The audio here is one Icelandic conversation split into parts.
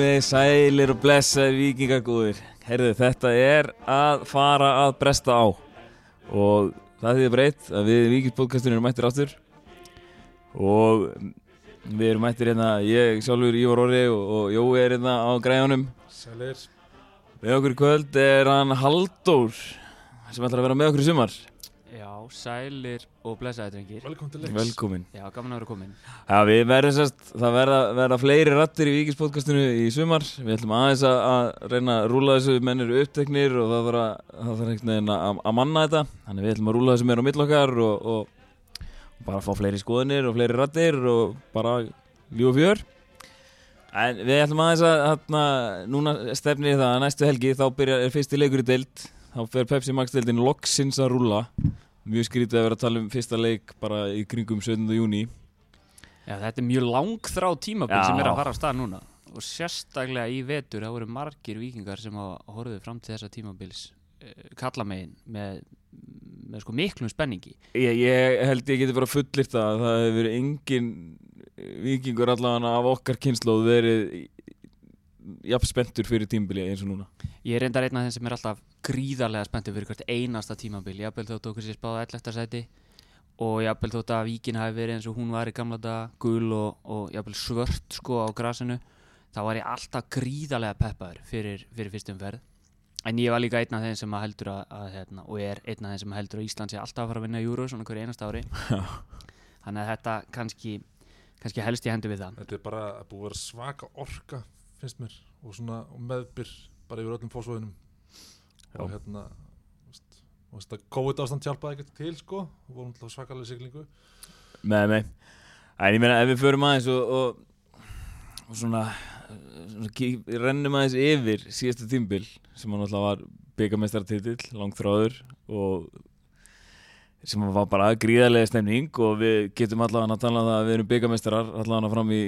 Komið sælir og blessaðir vikingagúðir. Herðu, þetta er að fara að bresta á. Og það þýðir breytt að við vikingspodcastunum erum mættir áttur. Og við erum mættir hérna, ég sjálfur Ívar Orri og, og Jói er hérna á græðunum. Sælir. Með okkur kvöld er hann Halldór sem ætlar að vera með okkur í sumar. Já, sælir og blessaði drengir Velkomin til leiks. Velkomin. Já, gaman að vera komin Já, við verðum sérst, það verða, verða fleiri rattir í vikingspodcastinu í sumar. Við ætlum aðeins að, að reyna að rúla þessu mennir uppteknir og það þarf að, einhvern veginn að, að manna þetta. Þannig við ætlum að rúla þessu meira á millokkar og, og, og bara fá fleiri skoðinir og fleiri rattir og bara líf og fjör. En við ætlum aðeins að, hérna, núna stefni það að næstu helgi þá byrjar, er fyrsti leikur í deild. Þá fer Pepsi Max deildin loksins að rúla. Mjög skrítið að vera að tala um fyrsta leik bara í kringum 17. júni. Já, þetta er mjög langþrá tímabil Já. sem er að fara af stað núna Og sérstaklega í vetur, það voru margir vikingar sem hafa horfið fram til þessa tímabils uh, Kallamegin með, með sko miklum spenningi Ég, ég held ég geti bara fullirt að það hefur verið engin vikingur allavega af okkar kynnslóð verið jafn spenntur fyrir tímbili eins og núna. Ég er reyndar einn af þeim sem er alltaf gríðarlega spenntið fyrir hvert einasta tímabil. Jafnvel þótt okkur sér spáða 11. sæti Og jafnvel þótt að Víkin hafi verið eins og hún var í gamla dag Gul og, og jafnvel svört sko á grasinu Þá var ég alltaf gríðarlega peppaður fyrir, fyrir fyrstum ferð. En ég var líka einn af þeim sem heldur að, að hérna, Og er einn af þeim sem heldur að Ísland sé alltaf að fara að vinna Euro Svona hverju einasta ári. Þannig að þetta kannski, kannski helst ég hendur við það. Þetta er bara að búið að vera svaka orka, finnst mér, og svona og meðbyr bara yfir öllum fósvöðunum. Og hérna, og að COVID ástand hjálpaði ekkert til, sko, og vorum alltaf svakalega siglingu. Með mig. En ég meina ef við förum aðeins og, og, og svona, svona rennum aðeins yfir síðasta tímbil sem hann alltaf var byggamestartitill, langþráður og sem var bara gríðarlega stemning og við getum allavega að tala um það að við erum byggamestarar allavega fram í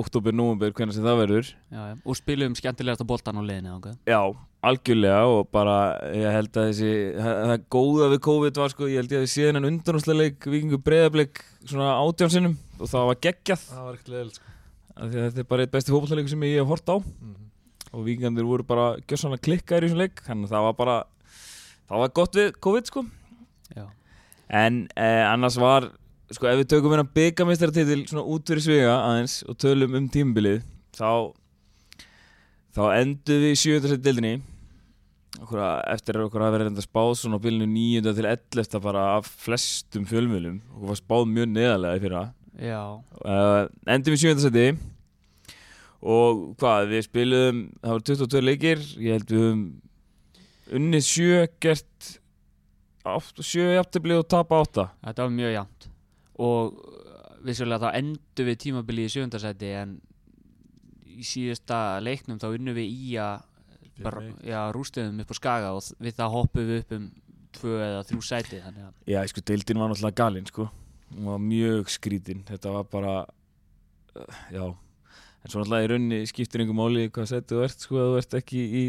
oktober, nóvember, hvernig sem það verður. já, já. Og spilum skemmtilegasta boltan á leiðinni þangað. Já, algjörlega og bara ég held að þessi það, góða við COVID var sko, ég held ég að við séðan en undanúslega leik vikingu breyðableik svona átjánsinnum og það var geggjað Það var ekkert leðilt, sko. af því að þetta er bara eitt besti fókbaltaleik sem ég hef hort á Mm og vikingandir voru bara klikkaðir í þessum leik þannig að það var bara það var en eh, annars var sko ef við tökum hérna byggamestartitil svona út fyrir sviga aðeins og tölum um tímabilið þá þá endum við í sjöðarsett dildinni okkur að, eftir að okkur að vera reynda spáð svona á bylunu 9. til 11. bara af flestum fjölmjölum okkur var spáð mjög neðarlega í fyrra Já, uh, endum í sjöðarseti og hvað, við spilum það var 22 leikir ég held við unnið sjö gert átt, sjö jafntefli og tapa átta. Þetta var mjög jæmt og uh, vissulega þá endur við tímabili í sjöfundarsæti en í síðasta leiknum þá unnum við í að rústuðum upp á skaga og við það hoppum við upp um tvö eða þrjú sæti þannig að já, sko, deildin var náttúrulega galinn sko. Hún var mjög skrítin. Þetta var bara uh, já, en svo náttúrulega í raunni skiptir einhver máli hvað seti þú ert sko, þú ert ekki í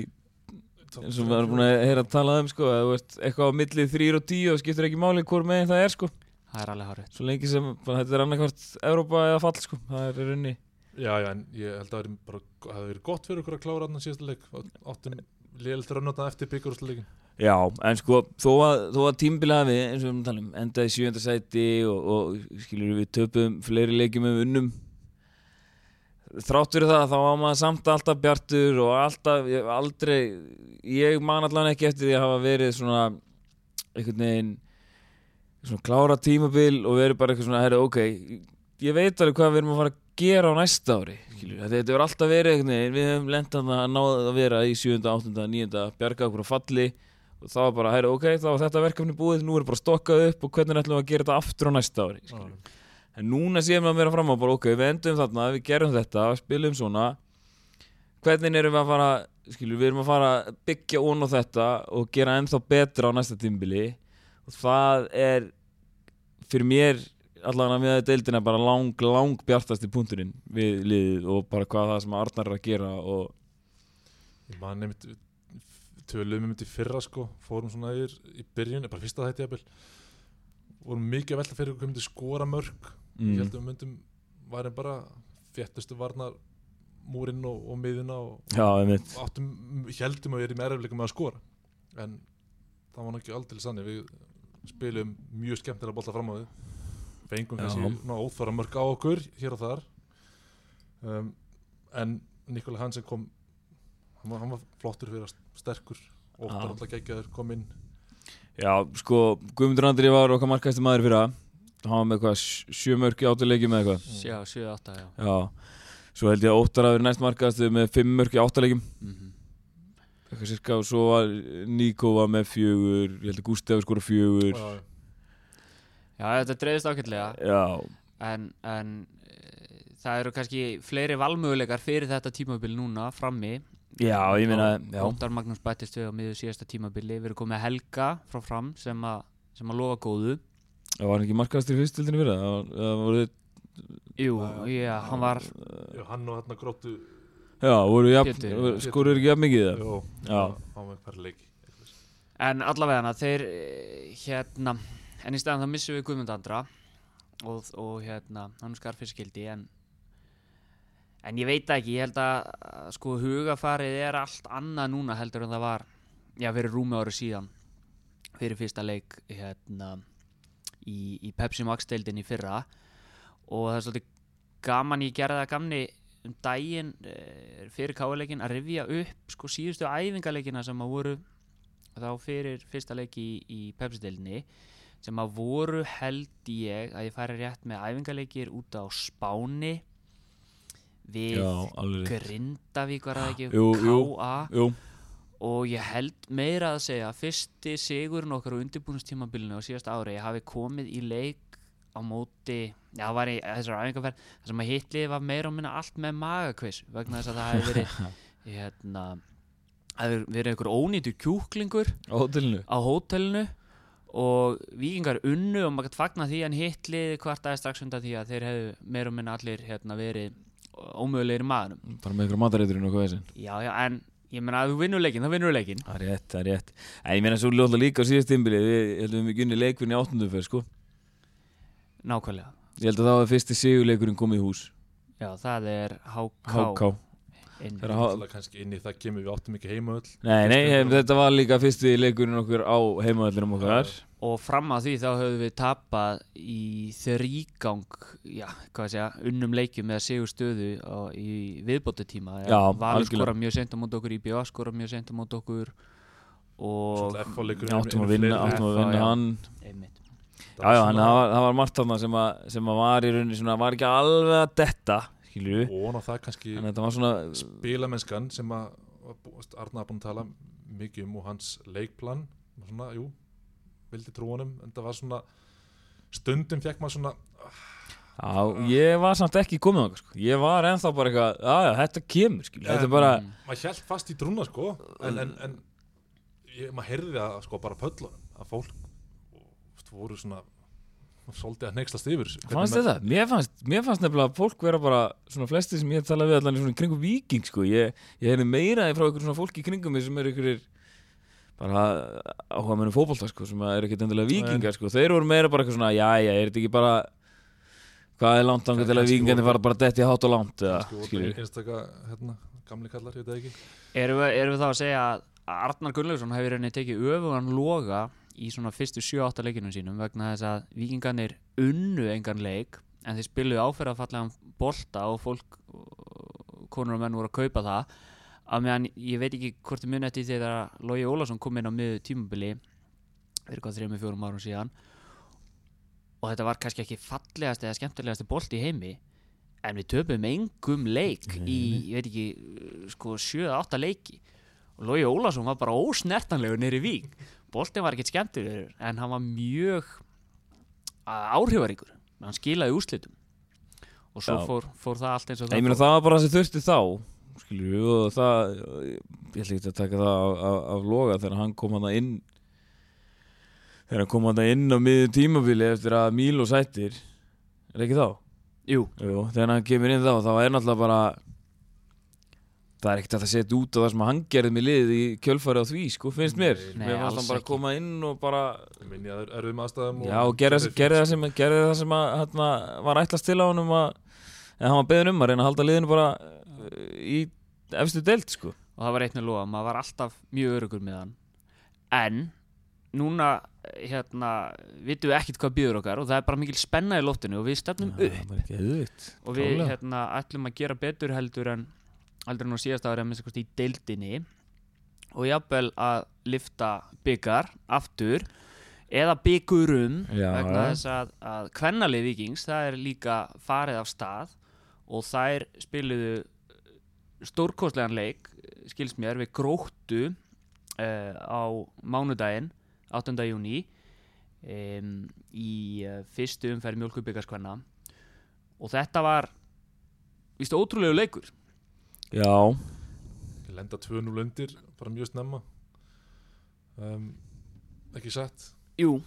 eins og við erum búin að heyra að tala um sko, að þú ert eitthvað á milli 3 og 10 og skiptir ekki máli hvort meginn það er sko það er alveg hárið svo lengi sem bara, þetta er annarkvart Evrópa eða fall sko, það er í raunni Já, já, en ég held að það hefði verið gott fyrir okkur að klára hann síðasta leik. Áttum liðilt rönnóta eftir byggjurúsleikin. Já, en sko, þó að, þó að tímbil hafi, eins og við erum að tala um, endaði í sjönda sæti og, og skilur við töpum fleiri leikjum um unnum þrátt fyrir það þá var maður samt alltaf bjartur og alltaf, ég, aldrei ég man allan ekki eftir því að hafa verið svona einhvern veginn svona klára tímabil og verið bara eitthvað svona, herri, ok ég veit alveg hvað við erum að fara að gera á næsta ári skilur, þetta hefur alltaf verið einhvern veginn, við hefum lendan að náða að vera í 7. 8. 9. bjarga okkur á falli og var bara, herri, ok, þá var þetta verkefni búið nú er bara stokkað upp og hvernig ætlum við að gera þetta aftur á næsta ári. En núna séum við að vera fram á bara, ok, við endum þarna, við gerum þetta spilum svona hvernig erum við að fara skilur, við erum að fara að byggja ón á þetta og gera ennþá betra á næsta tímbili og það er fyrir mér allavega með deildina bara lang, lang bjartasti punkturinn við liðið og bara hvað það sem Arnar er að gera og Ég man nefnt, tölum um þetta í fyrra sko, fórum svona yfir í byrjun, bara fyrsta þætti jafnvel. Vorum mikið að velta fyrir okkur myndi skora mörg. Mm, Ég held að við myndum, væri bara fjettustu varnar múrinn og, og miðuna og Já, áttum, heldum að við erum erfleika með að skora. En það var náttúrulega aldrei sannig við spilum mjög skemmtilega bolta fram á við. Fengum ná, óþvara mörg á okkur hér og þar. Um, en Nikola Hansen kom hann var, hann var flottur fyrir að sterkur óttar alltaf geggjaður kom inn. Já, sko, Guðmundur Andri var okkar markæsti maður fyrir það Hann var með eitthvað sj- sjö mörk í áttaleiki með eitthvað. Já, 7-8, já. Já, svo held ég að Óttar að vera næst markæsti með fimm mörk í áttaleikim mm Eitthvað sirka og svo var Níko var með fjögur Ég held að Gústi hafi skora fjögur. Já, Já, þetta dreifist ákveldlega Já, en, en e, það eru kannski fleiri valmöguleikar fyrir þetta tímabil núna frammi. Já, ég meina Já, Óttar Magnús bættist við á miður síðasta tímabili. Við erum komið með Helga frá fram sem að sem að lofa góðu það var ekki markæsti í fyrstildinu fyrir það Það var- það voru, Jú, já, hann var já, hann og hann gróttu já, voru jafn, skorur ekki jafn mikið það? Jó, Já. hann var per leik. En allavega þeir eh, hérna, en í staðan þá missum við Guðmund Andra og, og hérna, hann er skarfiskildi en en ég veit það ekki, ég held að að, sko hugafarið er allt annað núna heldur en það var já, fyrir rúmi ári síðan fyrir fyrsta leik hérna í, í Pepsi Max deildin í fyrra og það er svolítið gaman ég gerði það gamni um daginn eh, fyrir káleikin að rifja upp sko síðustu æfingaleikina sem að voru þá fyrir fyrsta leik í, í Pepsi-deildinni sem að voru held ég að ég færi rétt með æfingaleikir út á Spáni við Já. Grindavík var það ekki. K.A. Og ég held meira að segja að fyrsti sigurinn okkar á undirbúinustímabilinu á síðasta ári hafi komið í leik á móti, já það var í þessar æfingarferð þar sem að hitlið var meira og minna allt með magakviss vegna þess að það hefði verið hérna það hefði verið einhver ónýtur kjúklingur á hótelinu? á hótelinu og vikingar unnu og maður gætt fagna því en hitlið kvartaði strax undan því að þeir hefðu meira og minna allir hérna verið ómögulegir í maðurum Bara með einhverja matareiturinn og hvað þessi já já en ég meina að þú vinnur leikin, þá vinnur leikin Það er rétt, það er rétt. En ég meina svo ljóðlega líka á síðast tímbili Við heldum við gunni leikvinni áttundu fyrir sko. Nákvæmlega. Ég held að það var fyrsti sigurleikurinn komið í hús. Já það er HK, HK. Þegar H- Náttúrulega kannski inn í það kemur við áttum ekki heima öll. Nei, nei, þetta var líka fyrsti leikurinn okkur á heimaðallinum okkar og fram að því þá höfum við tapað í þrýgang já, hvað að segja, unnum leikjum með sigur stöðu á, í viðbótu tíma Já, Valur skora mjög sent á mót okkur, IBA skora mjög sent á mót okkur. Og Áttum að vinna, áttum að vinna hann. Einmitt. Já, já, þannig að það var, margt þarna sem, að, sem að var í rauninni svona, var ekki alveg að detta, skilju Og það kannski En þetta var svona, spilamennskan sem að Arna er búin að tala mikið um og hans leikplan. Svona, jú, vildi trú honum en það var svona stundum fekk maður svona já, ég var samt ekki komið þangað, sko. Ég var ennþá bara eitthvað, já, já, þetta kemur, Þetta er bara, maður held fast í trúna sko en, en, en ég, maður heyrði það sko bara pöllunum að fólk voru svona svolítið að neykslast yfir fannst þetta? Mér fannst, mér fannst nefnilega að fólk vera bara svona flesti sem ég tala við allan í svona kringum viking, sko. Ég, ég heyrði meiraði frá einhverjum svona fólki í kringum mig sem eru einhverjir bara áhuga mennum fótbolta, sko sem að eru ekkert endilega vikingar, sko. Þeir voru meira bara eitthvað svona, já, já, er þetta ekki bara hvað er langt ánga til að voru- fara bara detti hátt og langt? Eða, einstaka hérna, gamli kallar, ég veit það ekki. Erum við, erum við þá að segja að Arnar Gunnlaugsson hefur rauninni tekið öfugan loga í svona fyrstu 7-8 leikinum sínum vegna þess að vikingarnir unnu engan leik en þeir spiluðu áferðafallegan bolta og fólk konur og menn voru að kaupa það að meðan ég veit ekki hvort muni eftir þegar Lógi Ólafsson kom inn á miður tímabili fyrir hvað 3-4 árum síðan og þetta var kannski ekki fallegast eða skemmtilegasti bolt í heimi en við töpum engum leik í, ég veit ekki, sko 7-8 leiki. Og Lógi Ólafsson var bara ósnertanlegur nýri vík. Boltin var ekkert skemmtilegur en hann var mjög áhrifaríkur. Hann skilaði úrslitum. Og svo fór, fór það allt eins og Nei, ég meina fór. það var bara það sem þurfti þá skilju, og það ég ætla ekki að taka það af, af, af loga þegar hann kom hann inn þegar hann kom hann inn á miður tímabili eftir að Mílo sættir er ekki þá? Jú, Jú, þegar hann kemur inn þá þá er náttúrulega bara það er ekkert að setja út á það sem hann gerði með lið í kjölfari á því, sko, finnst mér Nei, mér fannst hann bara ekki. koma inn og bara minni að erfiðum aðstæðum Já, og gerði, gerði, það sem, gerði það sem að, hérna, var ætlast til á honum að en hann var beðin um að reyna að halda liðinu bara uh, í efstu deild sko. Og það var eitt með loða, maður var alltaf mjög örugur með hann. En núna hérna vitum við ekkert hvað býður okkar og það er bara mikil spenna í loftinu og við stefnum upp. bara ekki auðvitt og við Klálega. hérna ætlum að gera betur heldur en heldur en á síðast ári að minnst kosti í deildinni. Og jafnvel að lifta byggar aftur eða byggurum vegna þess að, að kvennalið vikings það er líka farið af stað og þær spiluðu stórkostlegan leik skils mér. Við gróttu uh, á mánudaginn 8. júni um, í uh, fyrstu umferð mjölkubyggarskvenna og þetta var víst ótrúlegu leikur. Já, lenda 2-0 undir bara mjög snemma. Um, ekki satt? Jú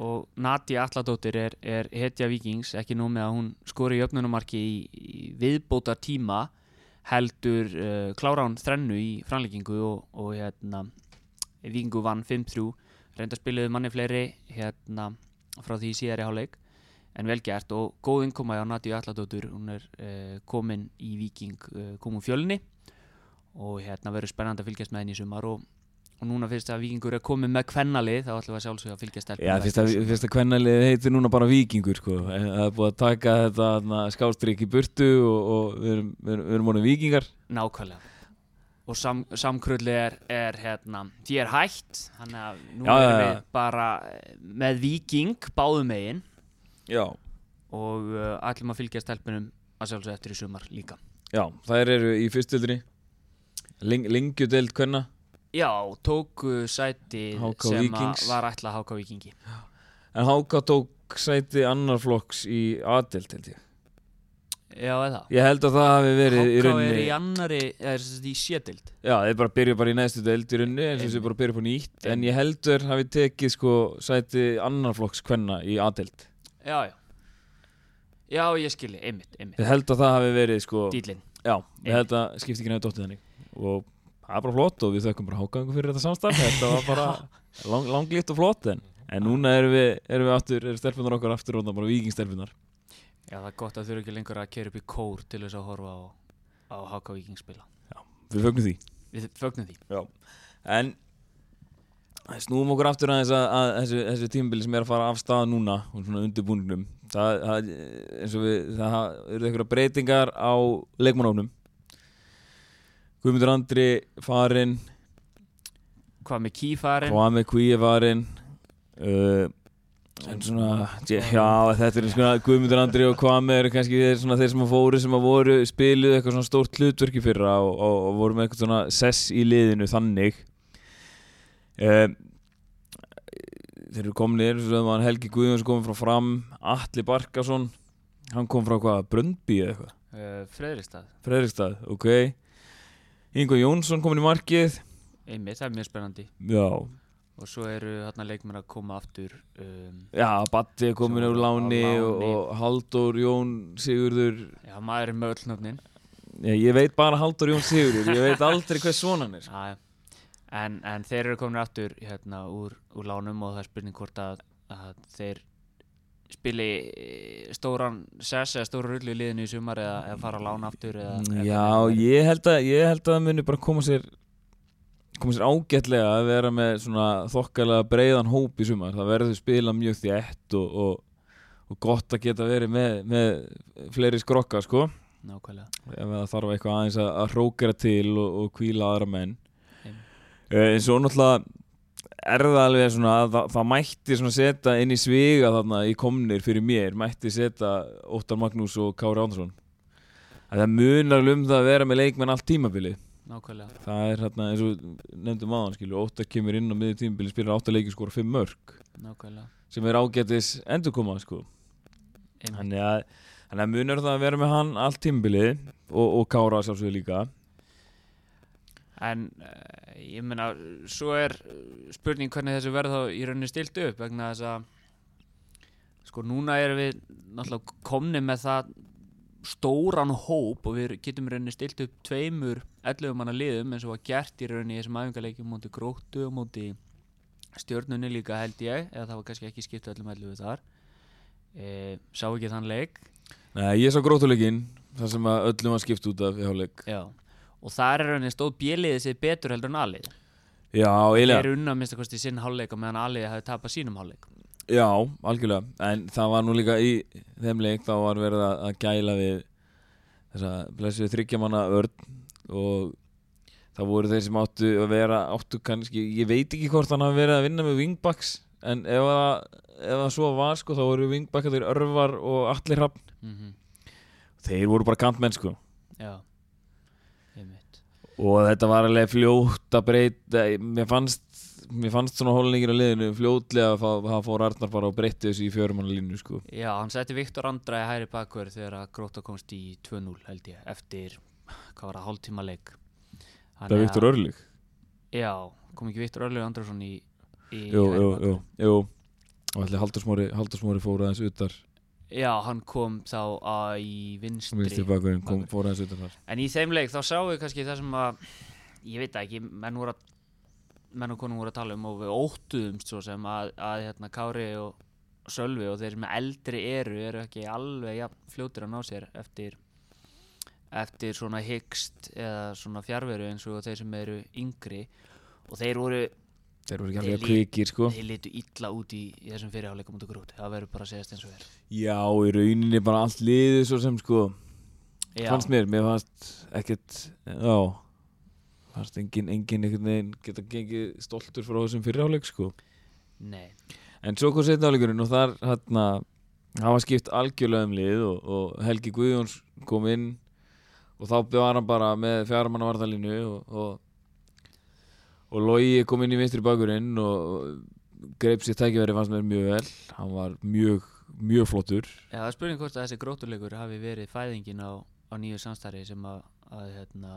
og Nadia Alladóttir er, er hetja vikings ekki nú með að hún skori í öfnunumarki í, í viðbótar tíma heldur uh, klára hún þrennu í framleikingu og, og hérna vikingu vann 5-3 reynda spiluðu manni fleiri hérna frá því síðari háleik en vel gert. Og góð innkoma á Nadia Alladóttir hún er uh, komin í viking uh, komum fjölni og hérna verður spennandi að fylgjast með henni í sumar og, og núna fyrst að vikingur er komin með kvennalið þá ætlum við að sjálfsögja að fylgjast já fyrst að, fyrst að kvennalið heitir núna bara vikingur sko. En það er búið að taka þetta skástrík í burtu og, og við erum, erum, vonið vikingar Nákvæmlega. Og sam, samkrulli er, er hérna, því er hætt þannig að nú Já, já, erum já. við bara eh, með viking báðum megin. Já, og uh, ætlum að fylgja stelpunum að sjálfsög eftir í sumar líka. Já, þær eru í fyrstöldri Ling, Lingjudeld kvenna Já, tóku sæti HK sem var ætla HK Vikingi en Háka tók sæti annar flokks í A-deild held ég. Já, eða. Ég held að það hafi verið í HK er rauninni í annari, eða er þetta í sétild Já, þeir bara byrja bara í næstu deild í rauninni eins og þessi bara byrja på nýtt. En ég heldur hafi tekið sko sæti annarflokks kvenna í A-deild. Já, já. Já, ég skilji, einmitt, einmitt. Ég held að það hafi verið sko Dýlin Já, ég held að skipti ekki nefnir dóttið þannig. Og það er bara flott og við þökkum bara hákangu fyrir þetta samstarf. Þetta var bara lang, langlíkt og flott en, en núna erum við, erum við aftur, eru stelpunar okkar aftur og bara vikingstelpunar Já, það er gott að þurfa ekki lengur að kera upp í kór til þess að horfa á, á HK Viking spila Við fögnum því. Við fögnum því. Já. En snúum okkur aftur að, að þessu, þessu tímabili sem er að fara af stað núna og svona undirbúningnum. Það, það, eins og við, það eru einhverja breytingar á leikmannófnum Guðmundur Andri farinn. Hvað með kýfarinn? Kwame Kví er farinn. Uh, svona já, þetta er svona Guðmundur Andri og Kwame eru kannski þeir, svona, þeir sem að fóru sem að voru spiluð eitthvað svona stórt hlutverki fyrra og, og, og voru með eitthvað svona sess í liðinu þannig. Um, þeir eru var Helgi Guðjóns komið frá fram Atli Barkason hann kom frá hvað, Bröndby eða eitthvað? Uh, Freðristad Fredrikstad, ok Ingo Jónsson komin í markið. Einmitt, það er mjög spennandi. Já, Og svo eru hérna leikmenn að koma aftur um, já Batti er komin úr á láni. og, láni. og Halldór Jón Sigurður. Já, maður er með öll nöfnin. Ég, ég veit bara Halldór Jón Sigurður ég veit aldrei hvers svona hann er. Já, en, en þeir eru komin aftur hérna úr, úr lánum og það er spurning hvort að, að þeir spili eh, stóran sess eða stóra rullu í liðinu í sumar eða, eða fara að lána aftur eða, já, ég held að ég held að það muni bara koma sér koma sér ágætlega að vera með svona þokkalega breiðan hóp í sumar. Það verður spila mjög þétt og, og, og gott að geta verið með, með fleiri skrokka sko. Nákvæmlega. Það þarf eitthvað aðeins að, að hrókera til og, og kvíla aðra menn. Uh, en svo náttúrulega er það alveg svona að það, það mætti setja inn í sviga þarna í komnir fyrir mér, mætti setja Óttar Magnús og Kári Ándarsson að það munar um það að vera með leikmenn allt tímabilið. Nákvæmlega. Það er hérna eins og nefndum aðan Óttar kemur inn á miður tímabilið spilar átta leiki skora fimm mörg Nákvæmlega. Sem er ágætis endurkoma sko. Einmitt. þannig að, að munar það að vera með hann allt tímabilið og, og Kára sjálfsögðu líka En uh, ég meina, svo er eh, spurning hvernig þessu verð þá í rauninni stilt upp vegna þess að sko núna erum við náttúrulega komni með það stóran hóp og við getum rauninni stilt upp tveimur 11 manna liðum eins og var gert í rauninni í þessum æfingarleikjum móti gróttu og móti stjörnunni líka held ég eða það var kannski ekki skipt öllum 11 þar. E, sá ekki þann leik? Nei, ég sá grótuleikin það sem að öllum var skipt út af í hálfleik. Já, og þar er henni stóð bjöliðið sig betur heldur en alið Já, Þeir eru unna að minnsta kosti sinn hálfleik og meðan alið hafi tapað sínum hálfleik. Já, algjörlega, en það var nú líka í þeim leik þá var verið að, að gæla við þessa blessuð þryggjamanna örn og það voru þeir sem áttu að vera áttu kannski, ég veit ekki hvort hann hafi verið að vinna með wingbacks en ef það, svo var sko þá voru wingbackaður örvar og allir hrappn mm þeir voru bara kantmenn sko. Já, og þetta var alveg fljótt að breyta mér fannst, mér fannst svona hólningir á liðinu fljótlega að það fór Arnar bara og breytti þessu í fjörumanna línu sko. Já, hann setti Viktor Andra í hæri bakverð þegar Gróta komst í 2-0 held ég eftir, hvað var það, hálftíma leik. Það er Viktor Örlig Já, kom ekki Viktor Örlug Andrarsson í, í jú, hægri jú, bakvörð? jú, jú. Og allir Haldursmóri fór aðeins utar Já, hann kom þá að í vinstri, vinstri bakverðin kom, fór aðeins utar þar. En í þeim leik þá sáum við kannski það sem að ég veit ekki, menn voru að menn og konum voru að tala um og við óttuðumst svo sem að, að hérna, Kári og Sölvi og þeir sem eldri eru eru ekki alveg ja, fljótir að ná sér eftir eftir svona hyggst eða svona fjárveru eins og þeir sem eru yngri. Og þeir voru þeir voru ekki alveg kvikir sko. þeir litu illa út í, í þessum fyrirháleikum út og grút það verður bara að segjast eins og er. Já, í rauninni bara allt liðið svo sem sko. Já, fannst mér, mér fannst ekkert já fannst engin, engin einhvern veginn geta gengið stoltur frá þessum fyrirháleik sko. Nei, En svo kom setna áleikurinn og þar hérna, hafa skipt algjörlega um lið og, og Helgi Guðjóns kom inn og þá var hann bara með fjármanna varðalínu og, og, og Logi kom inn í vinstri bakurinn og greip sér tækifæri fannst mér mjög vel. Hann var mjög, mjög flottur. Já, það er spurning hvort að þessi grótuleikur hafi verið fæðingin á, á nýju samstarfi sem að, að hérna,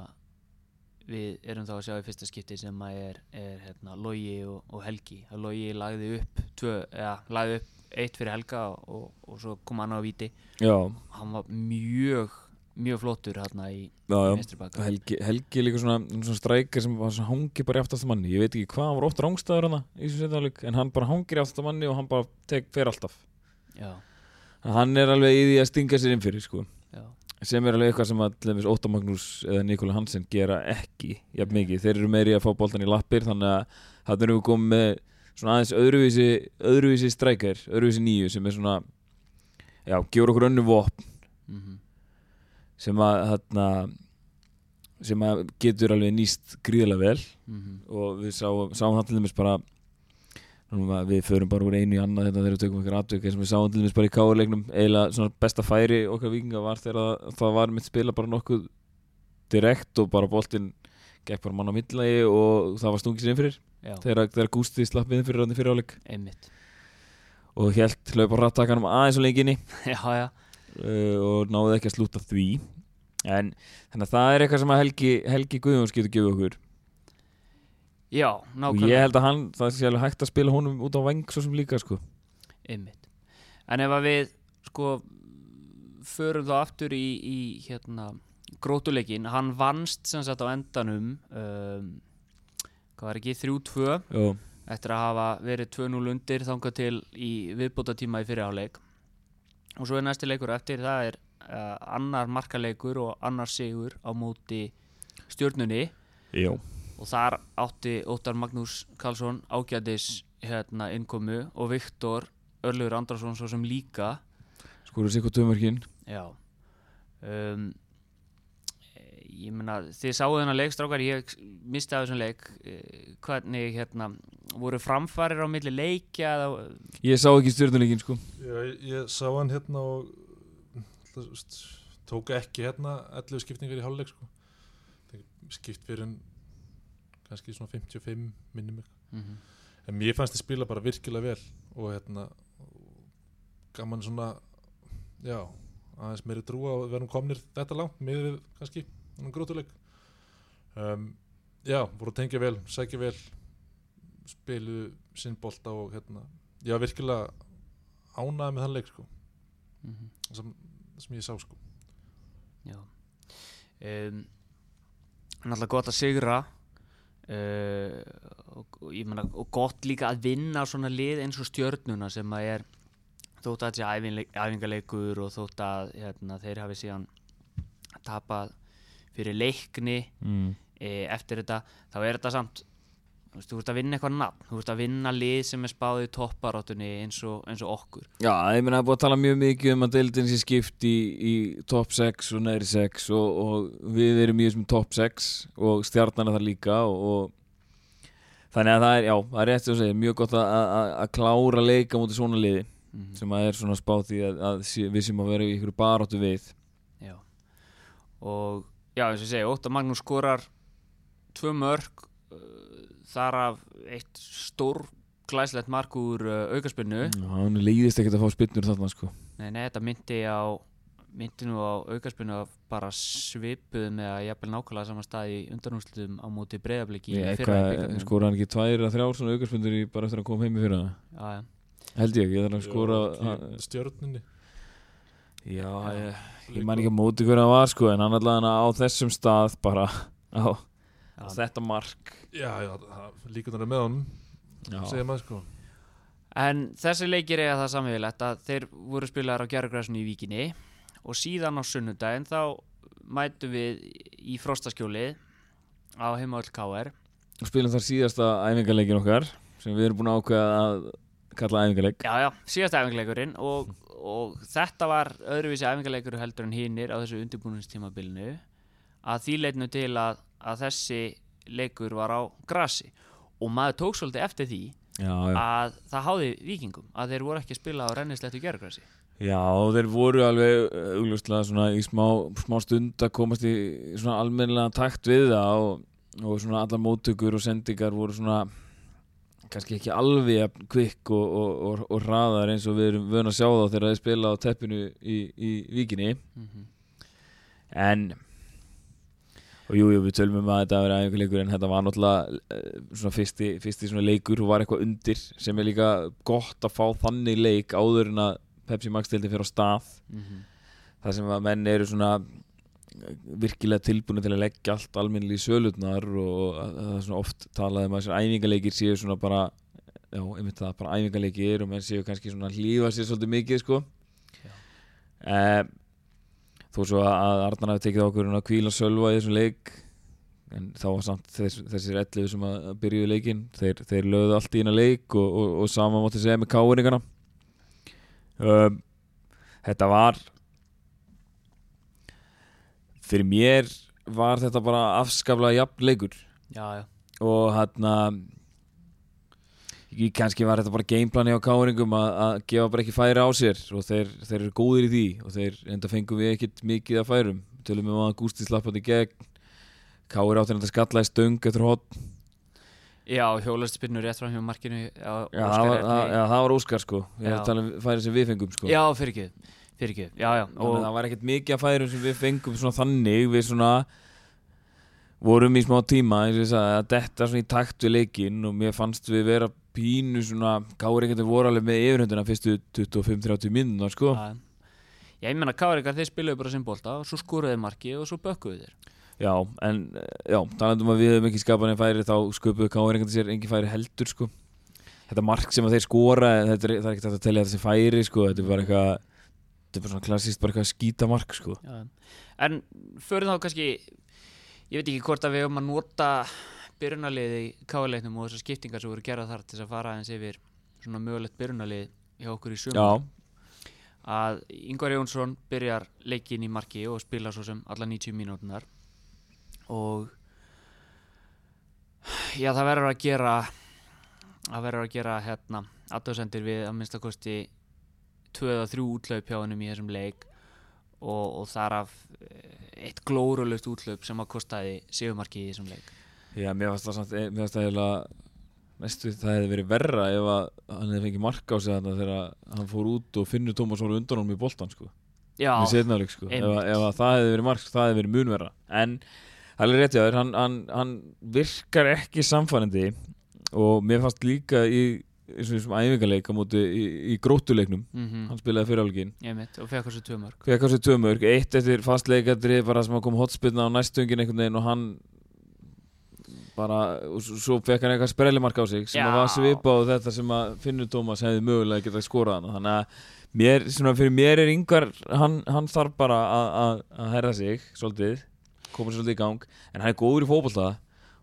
við erum þá að sjá í fyrsta skipti sem að er, er hérna, Logi og, og Helgi. Að Logi lagði upp tvö, ja, lagði upp eitt fyrir Helga og, og svo kom hann á víti. Já, hann var mjög, mjög flottur hérna í, já, í já. vinstri baka Helgi, Helgi líka svona, svona strækir sem hangi bara í aftast manni. Ég veit ekki hvað, hann var oft rángstæður hana áleik en hann bara hangir í aftast manni og hann bara tek fyrir alltaf. Já, hann er alveg í því að stinga sér inn fyrir sko. Sem er alveg eitthvað sem að Óttar Magnús eða Nikola Hansen gera ekki jafn mikið, þeir eru meiri að fá boltan í lappir þannig að erum við komið með svona aðeins öðruvísi öðruvísi strækjar, öðruvísi nýju sem er svona já, gefur okkur önnu vopn. Mm sem að þarna sem að getur alveg nýst gríðilega vel. Mhm, og við sáum, sáum það til dæmis bara við förum bara úr einu í annað þetta þegar við tökum okkur atvik sem við sáum til dæmis bara í káurleiknum eiginlega svona besta færi okkar vikinga var þegar það, var mitt spila bara nokkuð direkt og bara boltinn gekk bara mann á millagi og það var stungið sér inn fyrir. Já, þegar, þegar Gústi slapp inn fyrir hann fyrir áleik einmitt. Og helt hlaupa rattakanum aðeins og lenginni. Já, já, uh, og náði ekki að slúta því. En þannig að það er eitthvað sem að Helgi, Helgi Guðjóns getur gefið okkur. Já, og ég nákvæmlega held að hann, það sé alveg hægt að spila honum út á veng svo sem líka sko. Einmitt. En ef að við sko förum þá aftur í, í hérna grótuleikin, hann vannst sem sagt á endanum um, hvað var ekki, 3-2 Jó, eftir að hafa verið 2-0 undir þangað til í viðbóta tíma í fyrirháleik og svo er næsti leikur eftir það er uh, annar markaleikur og annar sigur á móti stjörnunni. Jó. og þar átti Óttar Magnús Karlsson ágætis hérna innkomu og Viktor Örlugur Andrarsson svo sem líka. Skoru sér hvað tömörkin já. Um, ég meina þið sáu þennan leik strákar ég misti af þessum leik eh, hvernig hérna voru framfarir á milli leikja eða, Ég sá ekki stjórnuleikin sko. Já, ég, ég sá hann hérna og það, tók ekki hérna 11 skiptingar í hálfleik sko. Skipt fyrir en kannski svona 55 minnum mig mm en mér fannst þið spila bara virkilega vel og hérna gaman svona já, aðeins meiri trú að verðum komnir þetta langt með kannski grótuleik um, já, voru að tengja vel, sækja vel spilu sinn bolta og hérna, já virkilega ánæði með þann leik sko. -hmm. sem, sem ég sá sko. Já. Um, náttúrulega gott að sigra uh, og, ég meina, og gott líka að vinna svona lið eins og stjörnuna sem að er þótt að þetta sé æfinle- æfingaleikur og þótt að hérna, þeir hafi síðan tapað fyrir leikni mm. e, eftir þetta þá er þetta samt þú veist, þú ert að vinna eitthvað nafn þú ert að vinna lið sem er spáð í topparóttunni eins og, eins og okkur. Já, ég meina það er búið að tala mjög mikið um að deildin sé skipt í, í top 6 og neðri 6 og, og við erum mjög sem top 6 og stjarnan er það líka og, og þannig að það er, já, það er rétt þú segir, mjög gott að, að, að klára leika mútið svona liði mm sem að er svona spáð því að, að við sem að vera í ykkur baróttu við. Já. Og já eins og ég segi Óttar Magnús skorar tvö mörg uh, þar af eitt stór glæslegt mark úr uh, aukarspinnu Já, hann leiðist ekkert að fá spinnur þarna sko. Nei, nei, þetta myndi á myndi nú á aukarspinnu að bara svipuð með að jafnvel nákvæmlega saman stað í undanúslutum á móti breyðabliki í eitthvað, skora hann ekki tvær að þrjár svona aukarspundur í bara eftir að koma heim í fyrra? Já, já. held ég, ég þarf að skora Ekki stjörnunni Já, ég, ég man ekki að móti hverja það var sko en hann allavega á þessum stað bara á, á Já. þetta mark. Já, já, líkunar er með honum Já, segir maður sko. En þessi leikir eiga það samvegilegt að þeir voru spilaðar á gerðugræsinu í Víkinni og síðan á sunnudaginn þá mætum við í frostaskjólið á heimaöll KR og spilum þar síðasta æfingarleikin okkar sem við erum búin að ákveða að kalla æfingarleik Já, já, síðasta æfingarleikurinn og, og þetta var öðruvísi æfingarleikur heldur en hinnir á þessu undirbúinistímabilinu að því leitinu til að, að þessi leikur var á grasi. Og maður tók svolítið eftir því Já, já, að það háði vikingum að þeir voru ekki að spila á rennislettu gerðgrasi já og þeir voru alveg augljóslega svona í smá, smá stund að komast í svona almennilega takt við það og, og svona allar móttökur og sendingar voru svona kannski ekki alveg kvikk og, og, og, og hraðar eins og við erum vön að sjá þá þegar þeir spila á teppinu í, í víkinni. Mm -hmm. en og jú, jú, við tölum um að þetta verið æfingarleikur en þetta var náttúrulega eh, svona fyrsti, fyrsti svona leikur og var eitthvað undir sem er líka gott að fá þannig leik áður en að Pepsi Max deildi fyrir á stað. Þar sem að menn eru svona virkilega tilbúinu til að leggja allt almennilega í sölutnar og að- að það er svona oft talað um að þessar æfingarleikir séu svona bara já, einmitt það, bara æfingarleikir og menn séu kannski svona að hlífa sér svolítið mikið sko. Eh, þó svo að Arnar hafi tekið okkur að kvíla sölva í þessum leik en þá var samt þess, þessir 11 sem að byrjuðu leikinn þeir, þeir lögðu allt í hérna leik og, og, og sama mátti segja með káiringana um, þetta var fyrir mér var þetta bara afskaflega jafn leikur. Já, já, og hérna ég- kannski var þetta bara gameplani á káringum að, að gefa bara ekki færi á sér og þeir, þeir eru góðir í því og þeir enda fengum við ekkit mikið að færum. Tölum við um að Gústi slappandi gegn Káir áttir að skalla í stöng eftir hot. Já hjólast spinnur rétt fram hjá markinu Já, já, það var, var Óskar sko. Ég Já. að tala um færi sem við fengum sko. Já fyrir ekki, fyrir ekki, já, já og það var ekkert mikið að færum sem við fengum svona þannig við svona vorum í smá tíma sagði að detta svona í takt við leikinn og mér fannst við vera pínu svona gáður ekkert voru alveg með yfirhundina fyrstu 25-30 minnuna sko. Já, já, ég menna Káringar þeir spiluðu bara sem bolta og svo skoruðu þeir marki og svo bökkuðu þeir. Já, en já, talandum að við hefum ekki skapað neinn færi þá sköpuðu ekkert sér engin færi heldur sko. Þetta mark sem að þeir skora þetta er, það er ekkert að telja þetta sem færi sko þetta er bara eitthvað þetta er bara svona klassist bara eitthvað skítamark sko já. En fyrir þá kannski ég veit ekki hvort að við höfum að nota byrjunarliði í káleiknum og þessar skiptingar sem voru gerða þar til þess að fara aðeins yfir svona mögulegt byrjunarlið hjá okkur í já, að Ingvar Jónsson byrjar leikin í marki og spila svo sem alla 90 mínútunar og já það verður að gera það verður að gera hérna aðtöðsendir við að minnstakosti tvö eða þrjú útlaup hjá hennum í þessum leik og, og þar af eh, eitt glórulegt útlaup sem að kostaði sigumarki í þessum leik. Já, mér fannst það samt, eh, mér fannst það eiginlega næstu það hefði verið verra ef að hann hefði fengið marka á sig þarna þegar hann fór út og finnur Tómas voru undan honum í boltan sko, Já, í setnaðleik sko. Ef, að- ef að það hefði verið mark, það hefði verið munverra en það er alveg rétt hjá þér hann, hann, hann virkar ekki samfærandi og mér fannst líka í eins og þessum æfingarleik á móti í, í gróttuleiknum, mm hann spilaði fyrir álgin ég mitt og fekk þessu tvö mörg fekk á sig tvö mörg, eitt eftir fastleikadri bara sem að kom hotspilna á næstöngin einhvern veginn og hann bara, og svo fekk hann eitthvað sprellimark á sig sem Já. að var svipa á þetta sem að Finnur Tómas hefði mögulega getað skorað hann þannig að mér, svona fyrir mér er yngvar hann, hann þarf bara að- herra sig svolítið, koma svolítið í gang en hann er góður í og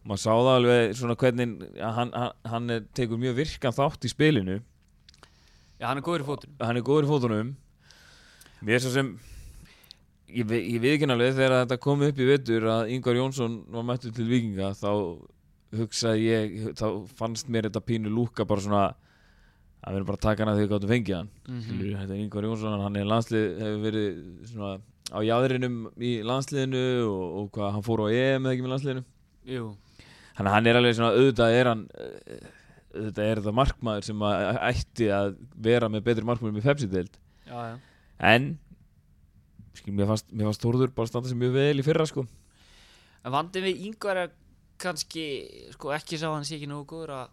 maður sá það alveg svona hvernig hann, hann, hann tekur mjög virkan þátt í spilinu. Já, hann er góður í fótunum. Hann er góður í fótunum. Mér er svo sem ég, ve- ég ekki alveg þegar þetta kom upp í vetur að Yngvar Jónsson var mættur til vikinga þá hugsaði ég þá fannst mér þetta pínu lúka bara svona að við erum bara að taka hana þegar við gáttum fengið hann. Mhm. Skilur, þetta er Yngvar Jónsson, hann er landslið hefur verið svona á jáðrinum í landsliðinu og, og hvað hann fór á EM eða ekki með landsliðinu? Jú, Þannig að hann er alveg svona, auðvitað er hann eh, auðvitað er þetta markmaður sem að ætti að vera með betri markmaður með Pepsi-deild. En skil, mér fannst, mér fannst Þórður bara standa sig mjög vel í fyrra sko. En vandið við yngvar er kannski, sko ekki sá hann sé ekki nógu góður að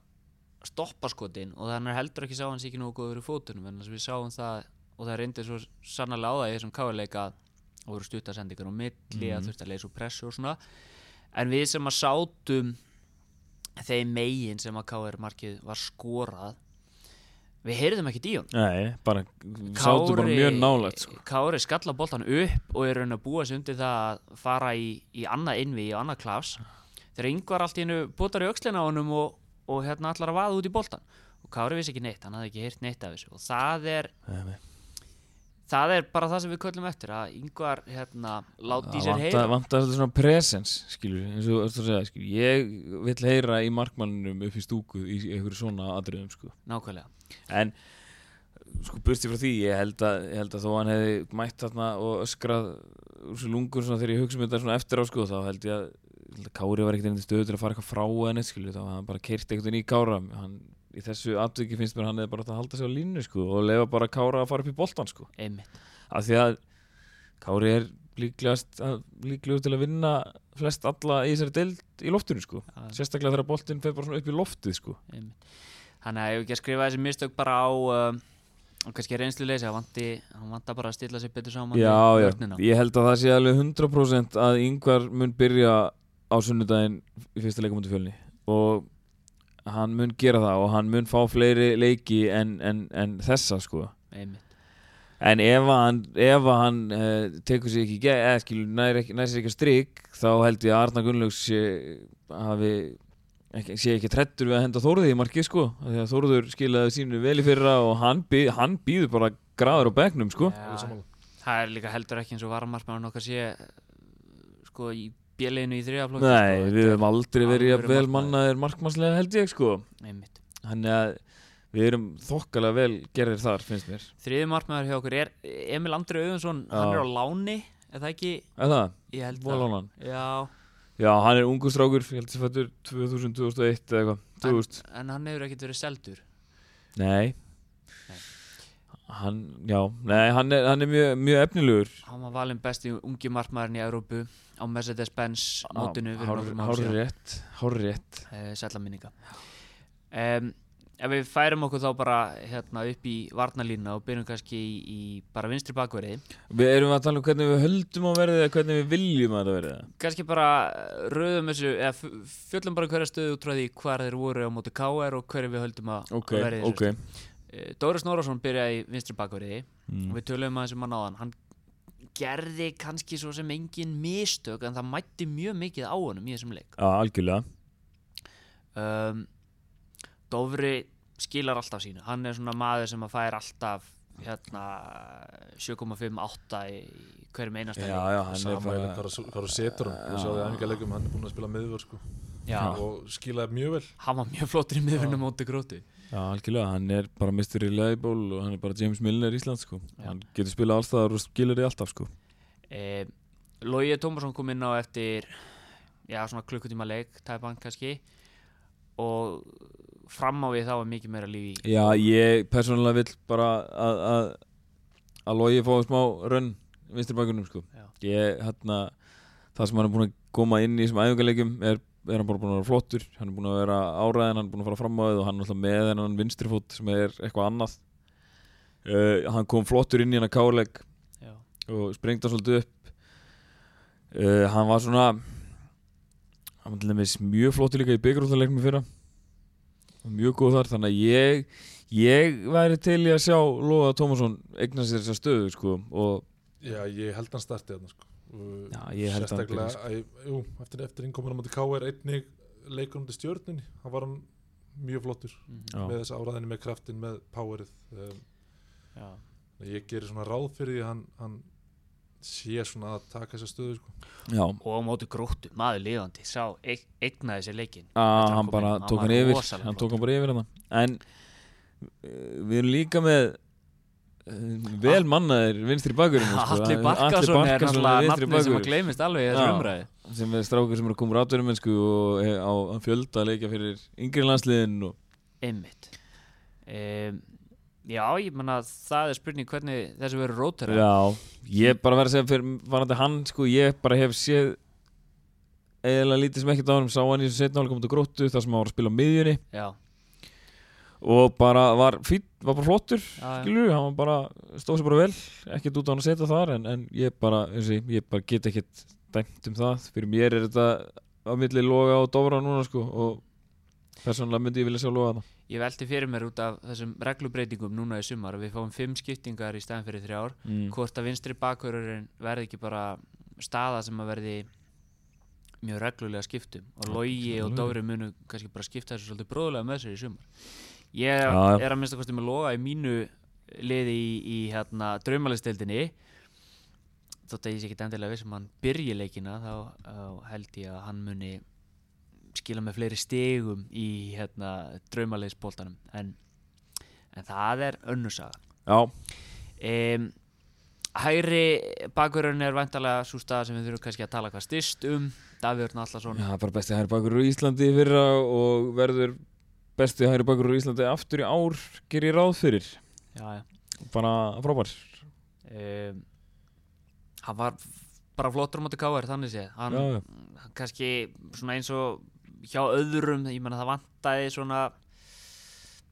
stoppa skotin og þannig heldur ekki sá hann sé ekki nógu góður í fótunum en þess að við sáum það og það reyndi svo sannarlega á það í þessum káleika og voru stuttasendingar á milli að Mhm. þurfti að leysa úr pressu og svona. En við sem að sátum þeim megin sem að KR markið var skorað við heyrðum ekki í honum. Nei, bara, sátu bara mjög nálægt sko. Kári skalla boltan upp og er raun að búa sig undir það að fara í, í annað innvi, í annað klás þegar yngvar allt í hennu botar í öxlina á honum og, og hérna allar að vaða út í boltan og Kári vissi ekki neitt, hann hafði ekki heyrt neitt af þessu. Og það er, Nei, nei. Það er bara það sem við köllum eftir að yngvar hérna láti í sér heyra. vantar þetta svona presens skilur, eins og þú segja skilur. ég vill heyra í markmannunum upp í stúku í einhverju svona atriðum sko. Nákvæmlega. En sko burti frá því ég held að, ég held að þó hann hefði mætt þarna og öskrað úr svo lungur svona þegar ég hugsa um þetta svona eftir á sko þá held ég að, ég held að Kári var ekkert einnig stöðu til að fara eitthvað frá henni skilur þá hann bara keirt veginn í Kára. Hann, í þessu atviki finnst mér hann hefði bara að halda sig á línu sko og lefa bara Kára að fara upp í boltan sko. Einmitt. Af því að Kári er líklegast að, líklegur til að vinna flest alla í þessari deild í loftinu sko. Já. sérstaklega þegar boltinn fer bara svona upp í loftið sko. Einmitt. Þannig að ég hef ekki að skrifa þessi mistök bara á um, kannski reynslu leysi hann vantar bara að stilla sig betur saman Já, já, ég held að það sé alveg 100% að yngvar mun byrja á sunnudaginn í fyrsta leikamöndu fjölni. Og hann mun gera það og hann mun fá fleiri leiki en, en, en þessa sko Einmitt. en ef hann, ef hann uh, tekur sér ekki, eða skilur nær, nær sér ekki að strik þá held ég að Arna Gunnlaugs sé, hafi ekki, sé ekki trettur við að henda Þórði í markið sko því að Þórður skilaði sínu vel í fyrra og hann, bí, hann býður bara graður á bekknum sko sammála. það er líka heldur ekki eins og varmarspæðan okkar sé sko í bjöliðinu í þriðaflokki Nei, sko, við höfum aldrei verið jafn vel mannaðir markmannslega held ég sko. Þannig að við erum þokkalega vel gerðir þar finnst mér. Þriði markmaður hjá okkur er Emil Andri Auðunsson, hann Já. er á láni er það ekki, Er það? ég held Volánan Já, Já, hann er ungu strákur, ég held að fættur 2000, 2001 eða eitthvað 2000 en hann hefur ekkert verið seldur? Nei. Hann, já, nei, hann er, hann er mjög, mjög efnilegur. Hann var valinn besti ungi markmaðurinn í Európu á Mercedes-Benz mótinu fyrir nokkrum árum Hár síðan. rétt, hár rétt uh, sætla minninga. Um, ef við færum okkur þá bara hérna upp í varnalína og byrjum kannski í, í bara vinstri bakverði Við erum að tala um hvernig við höldum á verðið eða hvernig við viljum að það verðið kannski bara röðum þessu eða fjöllum bara hverja stöðu út frá því hvar þeir voru á móti KR og hverju við höldum að Ok, að verði í ok. þessu stöðu. Eh, Dóri Snorarsson byrjaði í vinstri bakverði mm. og við töluðum aðeins um hann áðan. Hann gerði kannski svo sem engin mistök en það mætti mjög mikið á honum í þessum leik. Já, algjörlega. Um, Dofri skilar alltaf sínu. Hann er svona maður sem að fær alltaf hérna 7,58 í hverjum einasta Já, leik. já, hann er bara hvað þú- setur hann Þú sjáðu æfingarleikum, hann er búinn að spila miðvör sko. já, og skilaði mjög vel. Hann var mjög flottur í miðvunum móti grótu Já, algjörlega, hann er bara Mr. Reliable og hann er bara James Milner Ísland sko. Hann getur spilað allstaðar og skilir því alltaf sko eh, Logi Tómasson kom inn á eftir já, svona klukkutíma leik tæpan kannski og fram á við þá var mikið meira líf í Já, ég persónulega vill bara að að að logi fái smá rönn vinstri bakunum sko. Ég, hérna það sem hann er búin að koma inn í þessum æfingarleikum er, er hann bara búin að vera flottur hann er búin að vera áræðin, hann er búin að fara fram á þið og hann er alltaf með þennan vinstri fót sem er eitthvað annað. Uh, hann kom flottur inn í hann að káleik já, og sprengdi hann svolítið upp. Uh, hann var svona hann var til dæmis mjög flottur líka í byggarúðarleiknum fyrra. Mjög góð þar þannig að ég Ég væri til í að sjá Lóa Tómasson eigna sér þessa stöðu sko og Já, ég held hann starti þarna sko. Já, ég held hann að, jú, eftir, eftir innkomuna mútið K.R. einnig leikur um til stjörninni hann var hann mjög flottur Já. með þessa áræðinni með kraftin, með powerið. Um, ég gerir svona ráð fyrir því hann, hann sé svona að taka þessa stöðu sko. Og á móti gróttu, maður liðandi sá, eig, eignaði sér leikin að hann bara tók hann yfir hann tók hann bara yfir hann en uh, við erum líka með vel mannaðir vinstri bakurinn sko. Alli Atli Barkason er náttúrulega nafnið sem að gleymist alveg í þessu umræði sem er strákur sem er að koma átverjumennsku og á fjölda að leikja fyrir yngri landsliðin og einmitt. Um, já, ég menna það er spurning hvernig þessu verður rótera Já, ég bara verð að segja fyrir varandi hann, sko, ég bara hef séð eða lítið sem ekkert á hann sá hann í þessu setna til gróttu þar sem hann var að spila á miðjunni. Já, og bara var fýtt, var bara flottur skilur, hann var bara stóð sér bara vel ekkert út á hann að setja þar en, en ég bara, eins og ég, bara get ekkert dæmt um það, fyrir mér er þetta á milli loga og dofra núna sko og persónulega myndi ég vilja sjá loga það ég velti fyrir mér út af þessum reglubreitingum núna í sumar að við fáum fimm skiptingar í stæðan fyrir þrjár. Mm. hvort að vinstri bakururinn verði ekki bara staða sem að verði mjög reglulega skiptum. Og Logi og. Dóri munu kannski bara skipta þessu svolítið bróðulega með sér í sumar ég Já, er að minnsta kosti með Loga í mínu liði í, í hérna draumalisteildinni þótt að ég sé ekki endilega viss um hann byrji leikina þá, þá held ég að hann muni skila með fleiri stegum í hérna draumaliðsbóltanum en, en það er önnursaga Já, um, Hæri bakurinn er væntalega svo stað sem við þurfum kannski að tala hvað styrst um. Davíður Nallarsson Já, bara besti hægri bakur í Íslandi fyrra og verður besti hægri bakur í Íslandi aftur í ár ger ég ráð fyrir. Já, já. bara frábær. Um, hann var bara flottur á móti káar þannig séð. Hann, Já, hann kannski eins og hjá öðrum ég menna það vantaði svona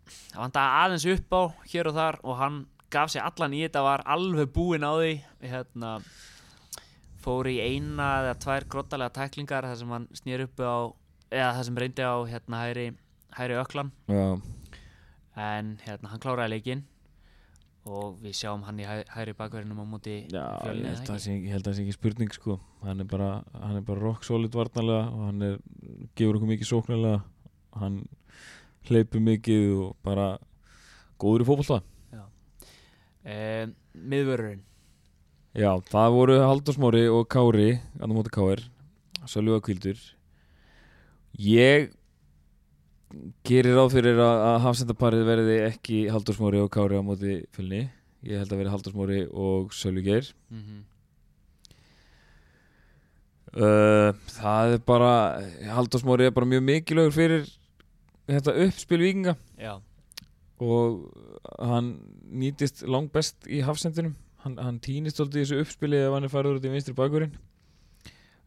það vantaði aðeins upp á hér og þar og hann gaf sér allan í þetta var alveg búinn á því. Hérna fór í eina eða tvær grottalega tæklingar þar sem hann snýr upp á eða það sem reyndi á hérna hæri, hæri öklan Já, en hérna hann kláraði leikinn og við sjáum hann í hæ, hæri bakverðinum á móti já ég held að það sé ekki- spurning sko. Hann er bara, hann er bara rock solid varnarlega og hann er, gefur okkur mikið sóknarlega. Hann hleypur mikið og bara góður í fótbolta. Um, miðvörurinn Já, það voru Halldórsmóri og Kári annar móti Káir Sölva Kvildur Ég gerir ráð fyrir að, að hafsendaparið verði ekki Halldórsmóri og Kári á móti fylni. Ég held að verði Halldórsmóri og Sölvi Geir. Mm -hmm. uh, Það er bara Halldórsmóri er bara mjög mikilögur fyrir þetta uppspil vikinga já, og hann nýtist langt best í hafsendinum. Hann, hann týnist alltaf í þessu uppspili ef hann er farið út í vinstri bakurinn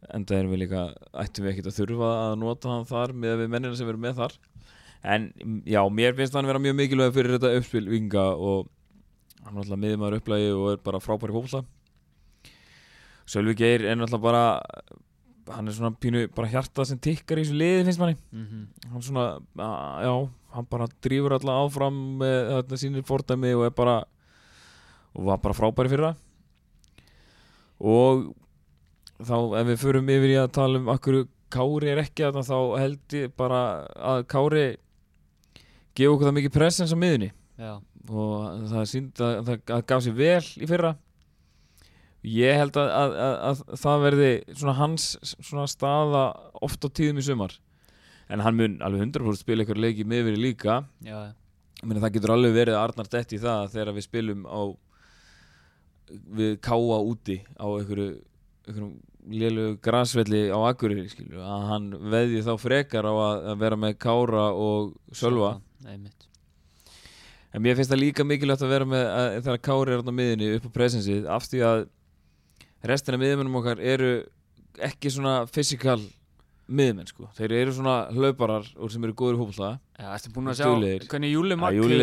en það erum við líka ættum við ekkert að þurfa að nota hann þar með við mennina sem eru með þar en já, mér finnst hann vera mjög mikilvæg fyrir þetta uppspil vinga og hann er alltaf miðmaður upplægi og er bara frábæri fólkla Sölvi Geir er náttúrulega bara hann er svona pínu bara hjarta sem tikkar í þessu liði finnst manni. Mm hann svona, að, já, hann bara drýfur alla áfram með þetta sínir fordæmi og er bara og var bara frábæri fyrir það og þá ef við förum yfir í að tala um akkur Kári er ekki að þá held ég bara að Kári gefa okkur það mikið presens á miðunni já, og það sínd að það að gaf sér vel í fyrra. Ég held að, að, að, að það verði svona hans svona staða oft á tíðum í sumar. En hann mun alveg 100% spila ykkur leiki miðveri líka. Já, meina, það getur alveg verið að Arnar detti í það þegar við spilum á við káa úti á einhverju, einhverjum lélugu grasvelli á Akureyri skilju, að hann veðji þá frekar á að vera með Kára og Sölva einmitt. En mér finnst það líka mikilvægt að vera með að, þegar Kári er á miðinni upp á presensið af því að restina miðmennum okkar eru ekki svona physical miðmenn sko. Þeir eru svona hlauparar og sem eru góður fótbolta. Já, ertu búin að sjá hvernig Júli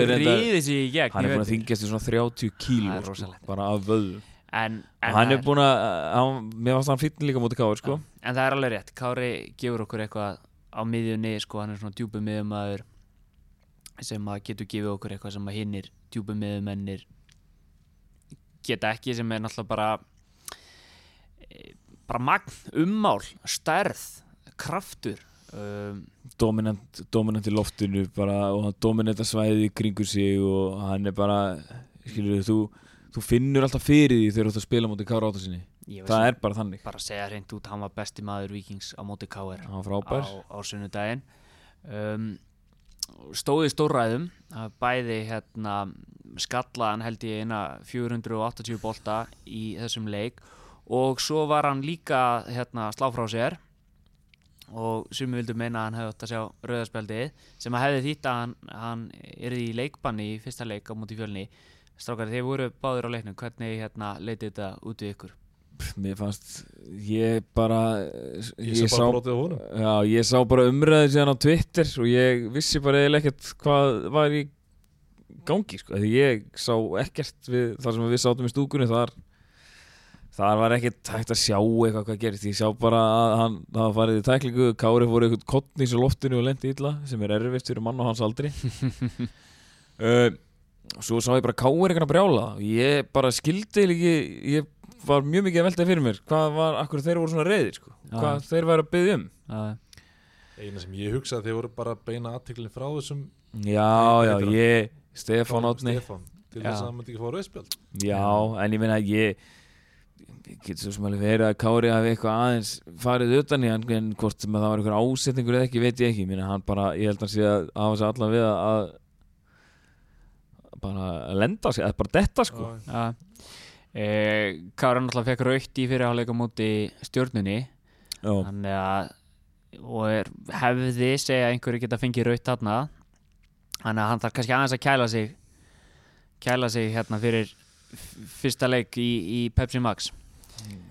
reyndar- ríði sig í gegn Hann er búin að þingjast í svona 30 kíló Það er sko, bara af vöðu en, en, Hann er það búin að, hann, mér varst hann fýttin líka mútið Kári sko. en það er alveg rétt Kári gefur okkur eitthvað á miðjunni sko, hann er svona djúpu miðjumæður sem að getur gefið okkur eitthvað sem að hinnir djúpum miðumennir geta ekki sem er náttúrulega bara eh, bara magn, ummál, stærð kraftur um, dominant, dominant í loftinu bara, og hann dominanta svæði í kringu sig og hann er bara skilur þú, þú finnur alltaf fyrir því þegar þú ert að spila mútið Kára Áttasinni ég veist það er bara þannig. bara segja hreint út, hann var besti maður Víkings á var frábær. á, á sunnudaginn. Um, stóði að bæði hérna skallaðan held ég eina 480 bolta í þessum leik og svo var hann líka hérna slá frá sér og sumi vildu meina að hann hefði átt að sjá rauðarspjaldið sem að hefði þýtt að hann, hann er í leikbanni í fyrsta leik á móti fjölni. Strákar þeir voru báður á leiknum. Hvernig hérna leitið þetta út við ykkur mér fannst ég bara Ég sá bara brotið á honum. Já, ég sá bara umræðið síðan á Twitter og ég vissi bara eiginlega ekkert hvað var í gangi sko. því ég sá ekkert við þar sem við sátum í stúkunni þar. Þar var ekkert hægt að sjá eitthvað hvað gerist, ég sá bara að hann var farið í tæklingu, Kári fór eitthvað kottnís í loftinu og lendi illa sem er erfitt fyrir mann og hans aldri. Uh, svo sá ég bara Kári eitthvað að brjála. Og ég bara skildi eiginlega ekki ég var mjög mikið að velta fyrir mér. Hvað var, akkur þeir voru svona reyðir sko. Hvað þeir væri að byggja um? Eina sem ég hugsaði þeir voru bara að beina aðtiklinn frá þessum Já, já, ég Stefán Átni Stefán Til þess að hann myndi ekki fá rauðspjald. Já, en ég meina ég ég get svo alveg verið að Kári hafi eitthvað aðeins farið utan í hann en hvort sem að það var eitthvað ásetningur eða ekki veit ég ekki, ég meina hann bara ég held að hann sé að hafa sig allan við að, að bara að lenda sig, að bara detta sko. Já, Já e, Kára náttúrulega fekk raukt í fyrirháleika móti stjórnunni Já, þannig að og er, hefði segja að einhverju geta fengið raukt þarna. Þannig að hann þarf kannski aðeins að kæla sig kæla sig hérna fyrir fyrsta leik í, í Pepsi Max.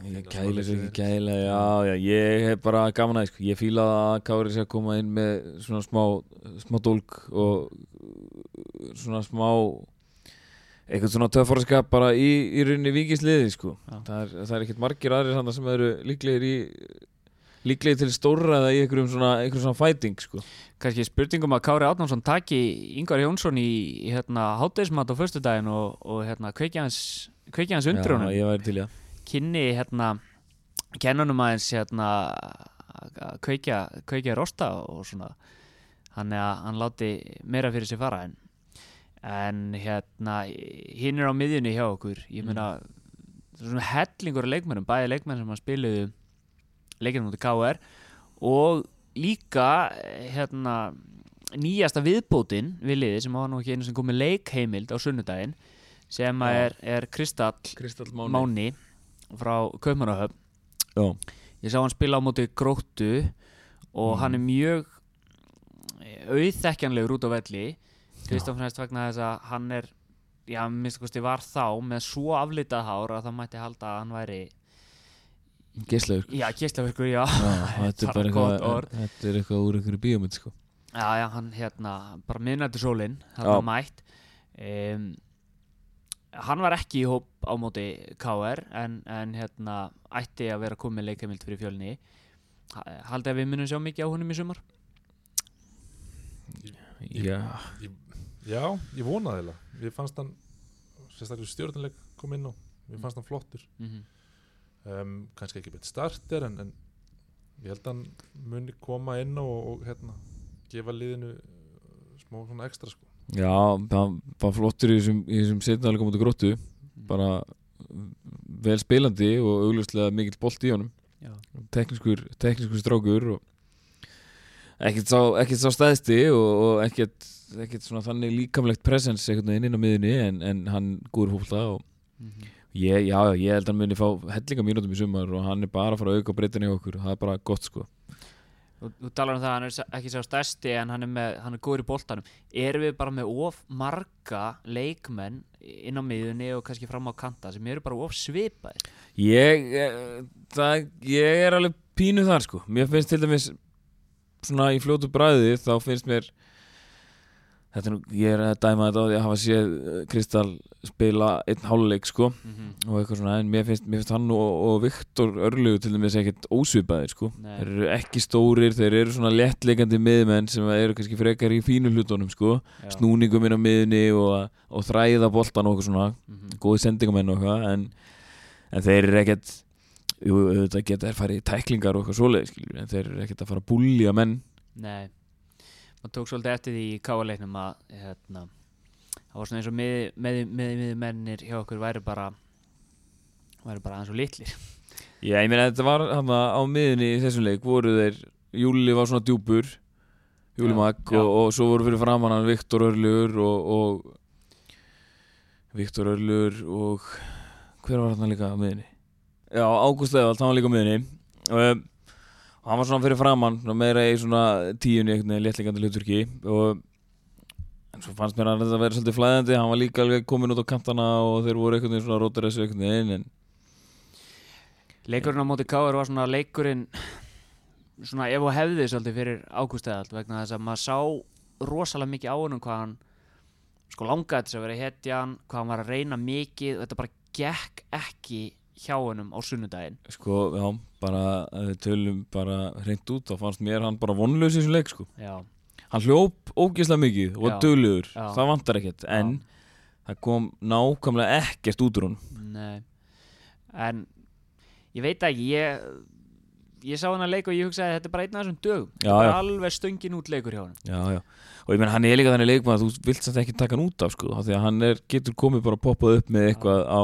Ég kæla svo ekki kæla já, já, ég hef bara gaman að því, sko. ég fíla að Kári sé að koma inn með svona smá, smá dólk og svona smá eitthvað svona töffarskap bara í, í rauninni vikisliði sko. Já. það er, það er ekkert margir aðrir þarna sem eru líklegir í líklegir til stórræða í einhverjum svona, einhverjum svona fighting sko. kannski spurningum að Kári Átnánsson taki Yngvar Jónsson í, í hérna hátdeismat á föstudaginn og, og hérna kveikja hans, undir honum Já, ég væri til það kynni hérna kennunum aðeins hérna kveikja, kveikja rosta og svona að hann láti meira fyrir sig fara en, en hérna hinn er á miðjunni hjá okkur. Ég meina svona hellingur af leikmennum, bæði leikmenn sem að spiluðu leikinu mútið KR og líka eh, hérna nýjasta viðbótin við liði sem var nú ekki einu sem komið leikheimild á sunnudaginn sem er, er Kristall Kristall Máni. Frá Kaupmannahöfn. Já, ég sá hann spila á móti gróttu og Mm. hann er mjög auðþekkjanlegur út á velli fyrst og fremst vegna þess að hann er já, minnst kosti var þá með svo aflitað hár að það mætti halda að hann væri geislaður já, kistlaverkur, já. Já, þetta er Bara eitthvað. Þetta er eitthvað úr einhverju bíómynd sko. já, já, hann hérna, bara miðnættu sólinn hann var mætt. Um, hann var ekki í hóp á móti KR en, en hérna ætti að vera komið leikamild fyrir fjölni. Haldið að við munum sjá mikið á honum í sumar? Já, ég, já, ég vonaði það Ég fannst hann sérstaklega stjórnuleik kom inn á Ég fannst hann flottur. Mm -hmm. um, kannski ekki beitt starter en, en ég held að hann muni koma inn og, og hérna, gefa liðinu uh, smá svona ekstra sko. já það var flottur í þessum, í þessum setnalega komandi gróttu. Bara vel spilandi og augljóslega mikill bolt í honum. Já, tekniskur, tekniskur strákur og ekkert sá, ekkert sá stæðsti og, og ekkert, ekkert svona þannig líkamlegt presens einhvern veginn inn á miðunni en, en hann góður fólta og mm -hmm. ég, já, ég held að hann muni fá hellinga mínútum í sumar og hann er bara að fara að auka breytinni okkur, það er bara gott sko. Þú, þú talar um það að hann er ekki sá stærsti en hann er, með, hann er góður í boltanum. Erum við bara með of marga leikmenn inn á miðunni og kannski fram á kanta sem eru bara of svipaðir? Ég, eh, það, ég er alveg pínu þar sko. Mér finnst til dæmis svona í fljótu bræði þá finnst mér þetta er nú, ég er að dæma þetta á því að hafa séð uh, Kristall spila einn háluleik sko Mhm. og eitthvað svona, en mér finnst, mér finnst hann og, og Viktor Örlugu til dæmis ekkert ósvipaðir sko, Nei. þeir eru ekki stórir þeir eru svona léttleikandi miðmenn sem eru kannski frekar í fínu hlutunum sko Já. snúningum inn á miðunni og, og þræða boltan og eitthvað svona Mhm. góði sendingamenn og eitthvað en, en þeir eru ekkert jú, auðvitað geta þeir farið í tæklingar og eitthvað svoleið skilur, en þeir eru ekkert að fara að búlja menn Nei, maður tók svolítið eftir því í káaleiknum að hérna, það var svona eins og með, með, með, með mennir hjá okkur væri bara væri bara aðeins og litlir. Já, ég meina þetta var hann á miðunni í þessum leik voru þeir, Júli var svona djúpur Júli Magg og, og svo voru fyrir framann hann Viktor Örlugur og, og Viktor Örlugur og hver var hann líka á miðunni? Já, Ágúst Eðvald, hann var líka á miðunni og hann var svona fyrir framann svona meira í svona tíunni léttlingandi hluturki og en svo fannst mér að þetta verið svolítið flæðandi hann var líka alveg komin út á kantana og þeir voru einhvern veginn svona rótur þessu einhvern veginn en Leikurinn á móti Káar var svona leikurinn svona ef og hefði svolítið fyrir ágústæðald vegna þess að maður sá rosalega mikið á honum hvað hann sko langaði þess að vera hetjan hvað hann var að reyna mikið og þetta bara gekk ekki hjá honum á sunnudaginn. Sko, já, bara að við tölum bara hreint út þá fannst mér hann bara vonlaus í þessum leik sko. Já, Hann hljóp ógeðslega mikið og já. það vantar ekkert en það kom nákvæmlega ekkert út úr hún nei. En ég veit ekki ég, ég sá hann að leik og ég hugsaði þetta er bara einn af þessum dögum. Já, bara já. alveg stöngin út leikur hjá hann Já, já, og ég menn hann er líka þannig leikmann að þú vilt samt ekki taka hann út af sko, því að hann er, getur komið bara að poppað upp með eitthvað á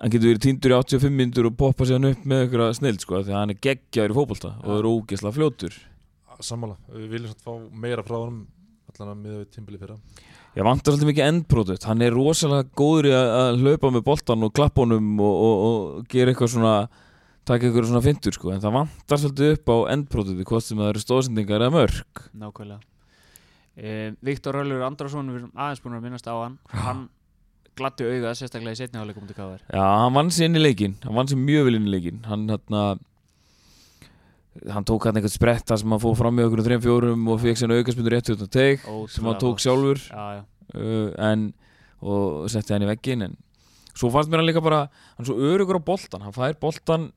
hann getur verið týndur í 85 myndur og poppa sér hann upp með eitthvað snild sko, af því að hann er geggjaður í fótbolta og er ógeðslega fljótur. Sammála, við viljum samt fá meira frá honum allan að miða við tímbili fyrra. Ég vantar svolítið mikið endprodukt Hann er rosalega góður í að, að hlaupa með boltan og klappa honum og, og, og gera eitthvað svona taka eitthvað svona fintur sko en það vantar svolítið upp á endprodukti hvort sem það eru stóðsendingar eða mörg nákvæmlega. Um, Viktor Öllur Andrason hann hann gladdi augað sérstaklega í setni áleikum Já, hann vann sér inn í leikin hann vann sér mjög vel inn í leikin hann hérna hann tók hann eitthvað sprett þar sem hann fóð fram í okkur þreim fjórum og fekk sér aukaspindur rétt utan teik sem hann tók sjálfur. Já, já. uh, en, og setti hann í veggin en svo fannst mér hann líka bara hann svo örugur á boltan, hann fær boltan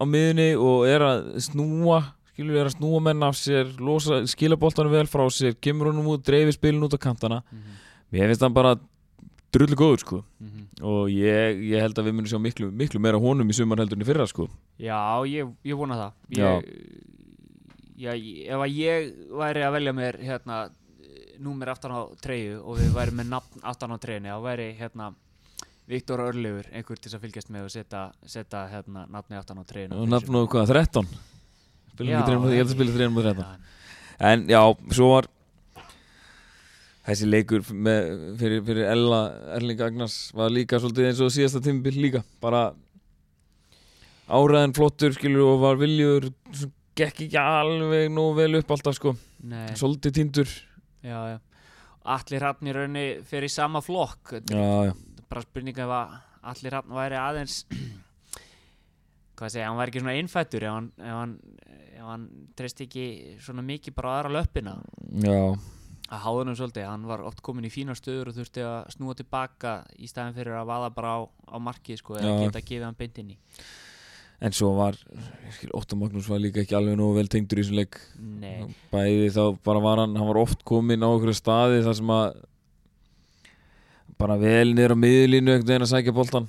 á miðunni og er að snúa skilur, er að snúa menn af sér losa, skila boltanum vel frá sér kemur honum út, dreifir spilin út á kantana. Mhm, mér finnst hann bara drullu góður sko. Mhm. og ég, ég held að við munum sjá miklu, miklu meira honum í sumar heldur en í fyrra sko. Já, ég, ég vona það. Ég, já, ég- ef að ég væri að velja mér hérna númer aftan á treyju og við væri með nafn aftan á treyjunni þá væri hérna Viktor Örlegur einhver til að fylgjast með og setja, setja hérna nafni aftan á treyjunni og nafn og hvað, 13 Spilum Já, ekki 3 ég held að spila 3 mútið 13 Já, En já, svo var þessi leikur með, fyrir, fyrir Ella Erling Agnars var líka svolítið eins og síðasta tímabil líka. Bara áræðin flottur skilur og var viljur gekk ekki alveg nóg vel upp alltaf sko, nei, svolítið týndur. Já, já. Allir hafn í raunni fyrir sama flokk. Já, bara spurning ef að allir hafn væri aðeins hvað segja, hann væri ekki svona innfættur ef hann, hann, hann treysti ekki svona mikið bara aðra löppina. Já að háðunum svolítið, hann var oft komin í fína stöður og þurfti að snúa tilbaka í staðin fyrir að vaða bara á, á markið sko, eða geta gefið hann beint inn í. En svo var, ég skil, Óttar Magnús var líka ekki alveg nógu vel tengdur í þessum leik. Nei, bæði þá bara var hann hann var oft kominn á okkur staði þar sem að bara vel niður á miðlínu einhvern veginn að sækja boltan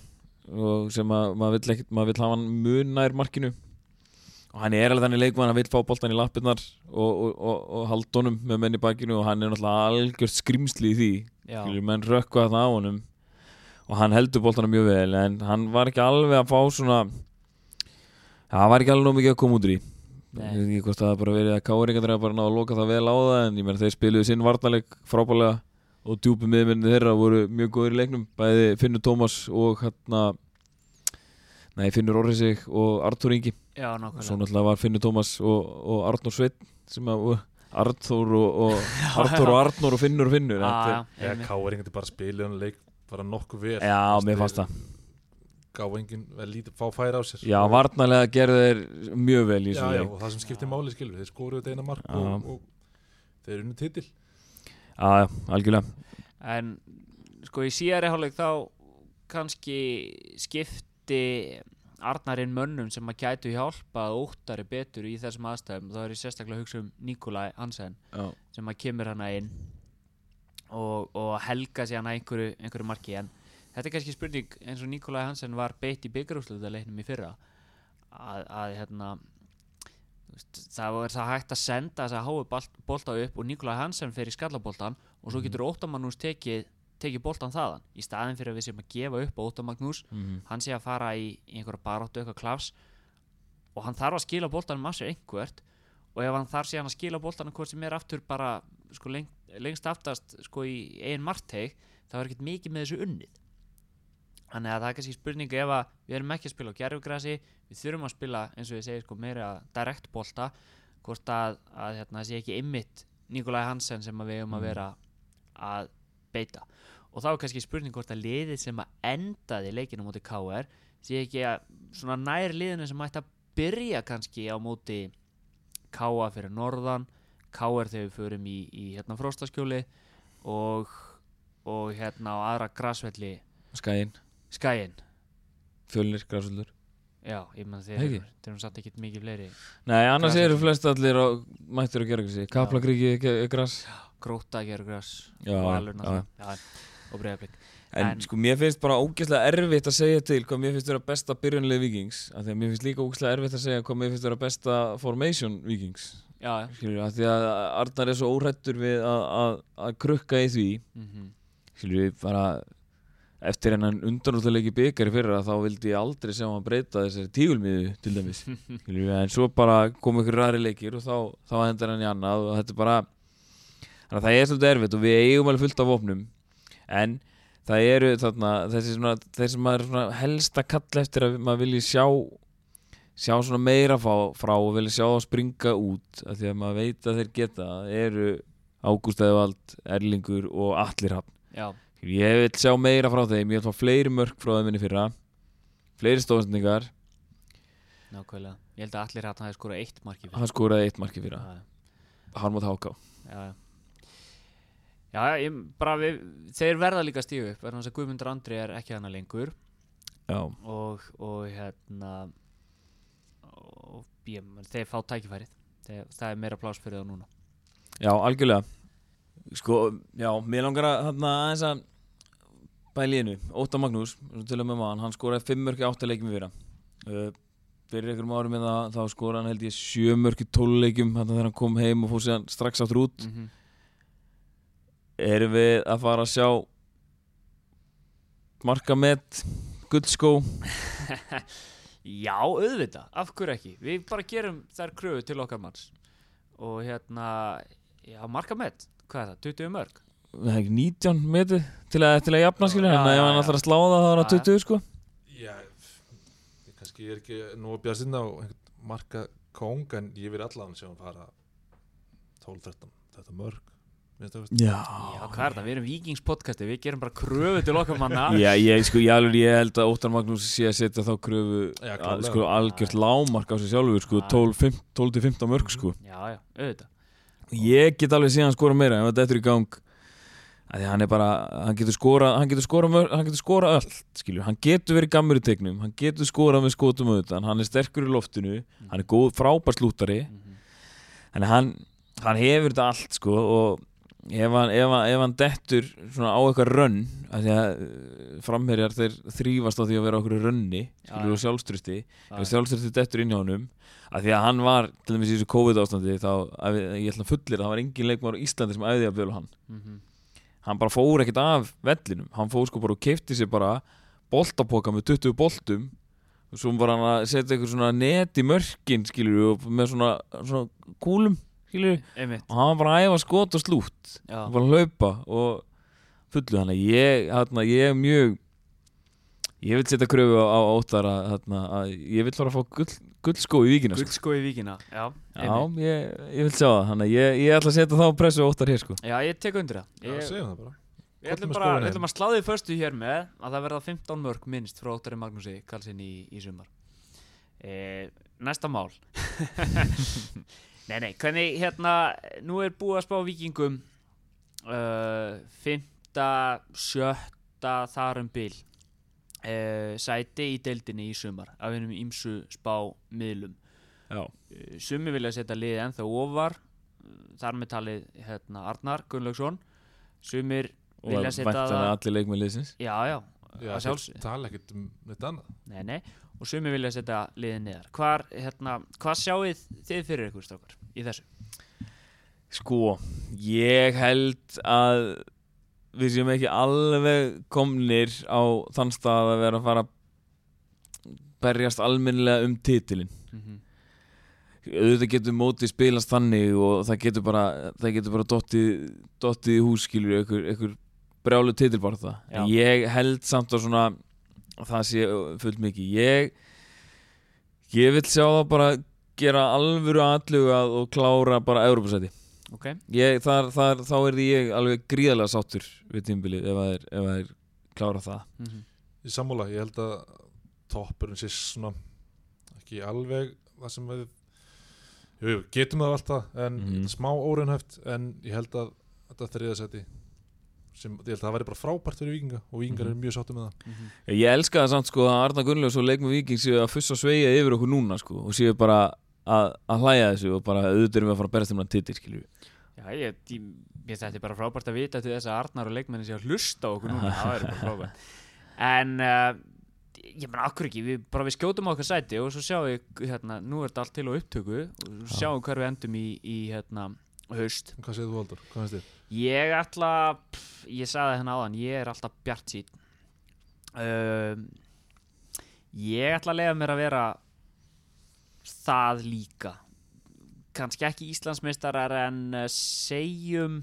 og sem að maður vill, vill hafa hann mun nær markinu og hann er alveg þannig leikmann hann vill fá boltan í lappirnar og, og, og, og halda honum með menn í bakinu og hann er náttúrulega algjört skrimsli í því. Skilur menn rökka það á honum og hann heldur boltanum mjög vel en hann var ekki alveg að fá svona það var ekki alveg nóg mikið að koma út í ég veit ekki hvort það bara verið að káringarnir hafa bara náða að loka það vel á það en ég meina þeir spiluðu sinn varnarleik frábælega og djúpi miðmennir þeirra voru mjög góður í leiknum bæði Finnur Tómas og hérna nei Finnur Orrisig og Artur Ingi. Já, svo nákvæmlega náttúrulega var Finnur Tómas og, og Arnur Sveit sem að og Arthur og, og Arthur og Arnur og Finnur og Finnur. Já, Þetta- já, Já, enginn bara spilið hann leik bara nokkuð vel. Já, mér fannst það. Gáðu enginn vel lítið fá færi á sér. Já, varnarlega gerðu þeir mjög vel í já, þessu já, leik. og það sem skiptir máli skilur þeir skoruðu þetta eina mark Já. og, og þeir unnu titil. Já, já, algjörlega. En sko í síðari hálfleik þá kannski skipti Arnarinn mönnum sem að gætu hjálpað óttari betur í þessum aðstæðum þá er ég sérstaklega að hugsa um Nikolai Hansen Já, sem að kemur hana inn og, og helga sig hana einhverju, einhverju marki. En þetta er kannski spurning eins og Nikolai Hansen var beitt í byggarúslutaleiknum í fyrra að, að hérna það var það hægt að senda þess að háu bolta upp og Nikolai Hansen fer í skallaboltan og svo getur Óttamagnús tekið tekið boltan þaðan. Í staðin fyrir að við séum að gefa upp á Óttamagnús mhm, hann sé að fara í, í einhverja baróttu eitthvað klafs og hann þarf að skila boltanum af sér einhvert og ef hann þarf síðan að skila boltanum hvort sem er aftur bara sko, leng, lengst aftast sko, í einn margteig þá er ekkert mikið með þessu unnið. Þannig að það er kannski spurning ef að við erum ekki að spila á gerfugrasi við þurfum að spila eins og ég segi sko, meira direkt bolta hvort að, að hérna, sé ekki ymmit Nikolai Hansen sem að við eigum að Mm. vera að beita. Og þá er kannski spurning hvort að liðið sem að endaði leikinu móti KR sé ekki að svona nær liðinu sem ætti að byrja kannski á móti KA fyrir norðan KR þegar við förum í, í hérna fróstaskjóli og, og hérna á aðra grasvelli. Skæin, skæin fjölnir, græsvöldur já, ég menn þeir eru- satt ekkert mikið fleiri Nei, annars eru flest allir á, mættir að gera þessi Kaplakriki, græs gróta gerur gras Já, og já, og breyðablík En, En- sko, mér finnst bara ógeðslega erfitt að segja til hvað mér finnst vera besta byrjunlega vikings af því að mér finnst líka ógeðslega erfitt að segja hvað mér finnst vera besta formation vikings já, já. Skilur, af því að Arnar er svo óhrættur við að, að, að krukka í því. Mm skilur við bara eftir hennan undanúttalegi byggar í fyrra þá vildi ég aldrei sjá hann breyta þessari tígulmiðu til dæmis. En svo bara kom ykkur ræri leikir og þá, þá hendur hann í annað og þetta er bara þannig að það er svolítið erfitt og við eigum alveg fullt af vopnum. En það eru þarna þessi svona, þeir sem maður svona helst að kalla eftir að maður vilji sjá sjá svona meira frá, frá og vilja sjá það springa út af því að maður veit að þeir geta eru Ágúst Eðvald, Erlingur og Allir Hafn Ég vil sjá meira frá þeim, ég vil fá fleiri mörg frá þeim minni fyrra. Fleiri stóðsendingar. Nákvæmlega. Ég held að allir hérna hafi skorað eitt marki fyrir Hann skoraði eitt marki fyrra. Mót háká já, ég, bara við, þeir verða líka að stíu upp þess að Guðmundur Andri er ekki hana lengur. Já, og, og hérna og ég, þeir fá tækifærið. Þeir, það er meira plás fyrir það núna. Já algjörlega. Sko, já, mér langar að þarna aðeins að bæli einu. Óta Magnús, til að með maður hann skoraði fimm mörg í átta leikjum í fyrra. Uh, Fyrir einhverjum árum með það þá skoraði hann held ég sjö mörg í tóluleikjum þannig þegar hann kom heim og fór síðan strax áttur út. Mm -hmm. Erum við að fara að sjá markamett guldskó Já, auðvitað, af hverju ekki? Við bara gerum þær kröfu til okkar manns. Og hérna já, marka með, hvað er það, 20 mörg? Það er ekki 19 metri til að, til að jafna skilja en ef hann ætlar að slá það þá er það 20 sko. Já, ég kannski er ekki nú að bjast inn á marka kóng en ég vil allan sjá hann fara 12-13, þetta mörg já, Já, hvað er það, við erum vikingspodcasti, við gerum bara kröfu til okkar manna. Já ég, sko, ég, alveg, ég held að Óttar Magnús sé að setja þá kröfu Já, að, sko, algjört lámark á sig sjálfur sko, Já. 12-15 mörg sko. Já, já, auðvitað. Ég get alveg síðan skora meira ef þetta er í gang. Að því hann er bara, hann getur skora hann getur skora, mörg, hann getur skora allt skilur, hann getur verið gammur í tegnum hann getur skorað með skotum auðvitað hann er sterkur í loftinu, hann er góð frábær slúttari. Mhm. en hann, hann hefur þetta allt sko og ef hann, ef hann, ef hann dettur svona á eitthvað rönn að því að uh, framherjar þeir þrýfast á því að vera okkur rönni skilur og sjálfströsti Já, ef sjálfströsti dettur inn hjá honum að því að hann var til dæmis í þessu COVID ástandi þá, að, ég ætla að fullir að það var engin leikmár á Íslandi sem æði að bjölu hann. Mhm. hann bara fór ekkert af vellinum. Hann fór sko bara og keipti sér bara boltapoka með 20 boltum og svo var hann að setja eitthvað svona net í mörkin skilur og með svona, svona kúlum og hann var bara að æfa skot og slút já, og bara að hlaupa og fullu hann ég, hérna, ég er mjög ég vil setja kröfu á, á óttar að, hérna, að ég vil fara að fá gull, gullskó í víkina sko. guldskó í vikina Já, já, ég, ég vil sjá það þannig að ég, ég ætla að setja þá pressu óttar hér sko. já, ég tek undir það. Já, ég, segjum það bara. Við ætlum bara, við ætlum að sláði förstu hér með að það verða 15 mörg minnst frá Óttari Magnúsi Karlsson í, í sumar. E, Næsta mál Nei, nei, hvernig hérna nú er búið að spá vikingum uh, fymta, sjötta þar um bil uh, sæti í deildinni í sumar af hennum ímsu spá miðlum Já, uh, sumi vilja setja liðið ennþá ofar uh, þar með talið hérna, Arnar Gunnlaugsson. Sumir og vilja setja það allir leikmenn liðsins. Já, já, Já, að þeir tala ekkert um neitt annað. Nei, nei. Og sumi vilja setja liðið niðar Hvar, hérna, hvað sjáið þið fyrir ykkur strákar í þessu? Sko, ég held að við séum ekki alveg komnir á þann stað að vera að fara að berjast almennilega um titilin Mm -hmm. auðvitað getur mótið spilast þannig og það getur bara það getur bara dottið, dottið í hús skilur einhver, brjálu Já. ég held samt að svona það sé fullt mikið. Ég ég vil sjá það bara gera alvöru aðlugað og klára bara Európa-sæti ok, ég, þar, þar, þá er því ég alveg gríðarlega sáttur við tímbilið ef það er, er klára það. Mm -hmm. Í sammála, ég held að toppurinn sé svona ekki alveg það sem við jú, jú, getum það alltaf en Mhm. smá óraunhæft en ég held að þetta þriðasetti sem ég held að það væri bara frábært fyrir vikinga og vikingar Mhm. eru mjög sáttum með það. Ég elska það samt sko að Arna Gunnlaugs og leikmur Víking séu að fussa sveigja yfir okkur núna sko og séu bara að, að hlæja þessu og bara auðvitað við að fara að berast um hann titil skilju Já, ég, ég, ég þetta er bara frábært að vita til þess að Arnar og leikmenni sé að hlusta á okkur núna, það er bara frábært. En uh, ég menn akkur ekki, við, bara við skjótum á okkar sæti og svo sjáum við, hérna, nú er þetta allt til á upptöku og sjáum hver við endum í, í hérna, haust Hvað segir þú Valdur? Hvað finnst þér? Ég ætla, pff, ég sagði hérna áðan, ég er alltaf bjart sín um, Ég ætla að leiða mér að vera það líka kannski ekki Íslandsmeistarar en uh, segjum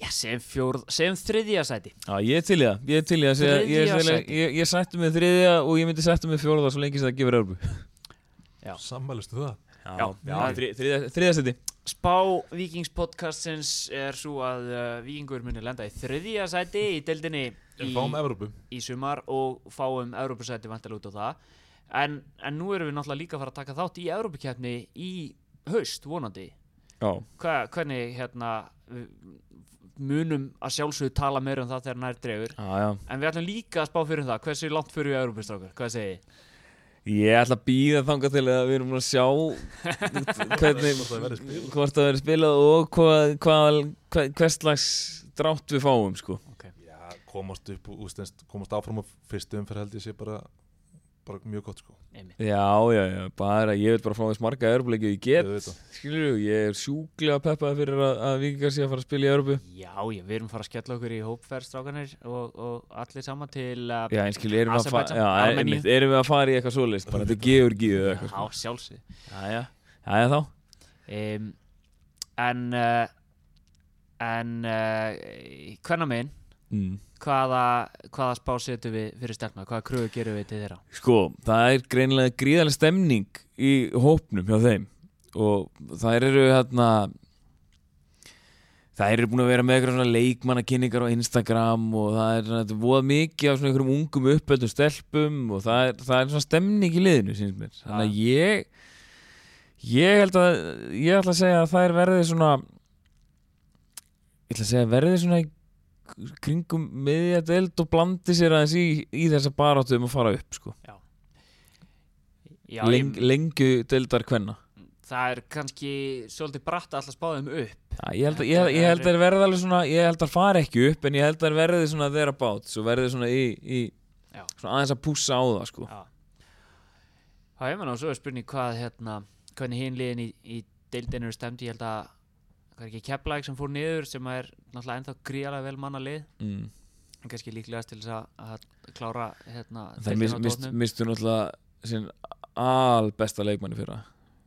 já, segjum fjórð segjum þriðja sæti Já, ég er til í það, ég er til í það segja, ég, Þriðja ég, sæti. ég, ég sættu mig þriðja og ég myndi sættu mig fjórða svo lengi sem það gefur örbu Já. Sammælustu það? Já, já. þri- þriðja, þriðja seti. Spá Víkings podcastins er svo að uh, Víkingur muni lenda í þriðja sæti í deildinni í, í sumar og fáum Európusæti vantilega út á það. En, en nú erum við náttúrulega líka að fara að taka þátt í Európukeppni í haust vonandi. Já, Hva, hvernig hérna munum að sjálfsögðu tala meira um það þegar nær dregur. Já, já. En við ætlum líka að spá fyrir um það. Hversu langt fyrir við Európustrákar, hvað segið þið? Ég ætla að býða þangað til að við erum að sjá hvernig, Hvort það verður spilað. og hvað, hvað, hvað, hvers slags drátt við fáum sko. Já, komast upp úrstens komast áfram á fyrstu umferð held ég sé bara bara mjög gott sko. Já, já, já, bara, ég vil bara fá þess marga örbuleikið ég get, skilur ég er sjúklega peppað fyrir að, að vikingar sé að fara að spila í Örbu Já, já, við erum að fara að skella okkur í hópferð strákanir og, og allir saman til uh, Já, en skilur, erum erum við að fara í eitthvað svoleist, bara þetta gefur gíðu eða eitthvað, Já, sjálfsögðu sko. Já, já, já, já, þá. um, En uh, En uh, Hvernig megin Mm. hvaða, hvaða spá setum við fyrir stelna hvaða kröfu gerum við til þeirra? Sko, það er greinilega gríðarlega stemning í hópnum hjá þeim. Og það eru hérna það eru búin að vera með eitthvað svona leikmannakynningar á Instagram og það er er voða mikið af svona einhverjum ungum uppöldum stelpum og það er, það er svona stemning í liðinu, síns mér. Þannig að ég ég held að ég ætla að segja að það er verðið svona ég ætla að segja að verðið svona kringum miðja deild og blandi sér aðeins í, í þessa baráttu um að fara upp sko. Já, Leng, ég, lengu deildar kvenna það er kannski svolítið bratt alltaf spá þeim upp Já, ég, held að, ég, ég held að það verði alveg svona ég held að það fari ekki upp en ég held að það verði svona þeirra bát svo verði svona í, í Já. svona aðeins að pússa á það sko. Já Já, ég menna og svo er spurning hvað hérna, hvernig hinn liðin í, í deildinu eru stemd ég held að hvað er ekki Keflæk sem fór niður sem er náttúrulega ennþá gríðarlega vel manna lið mm. en kannski líklegast til þess að, að klára hérna, það á mist, tónum. mistu náttúrulega sinn al besta leikmanni fyrra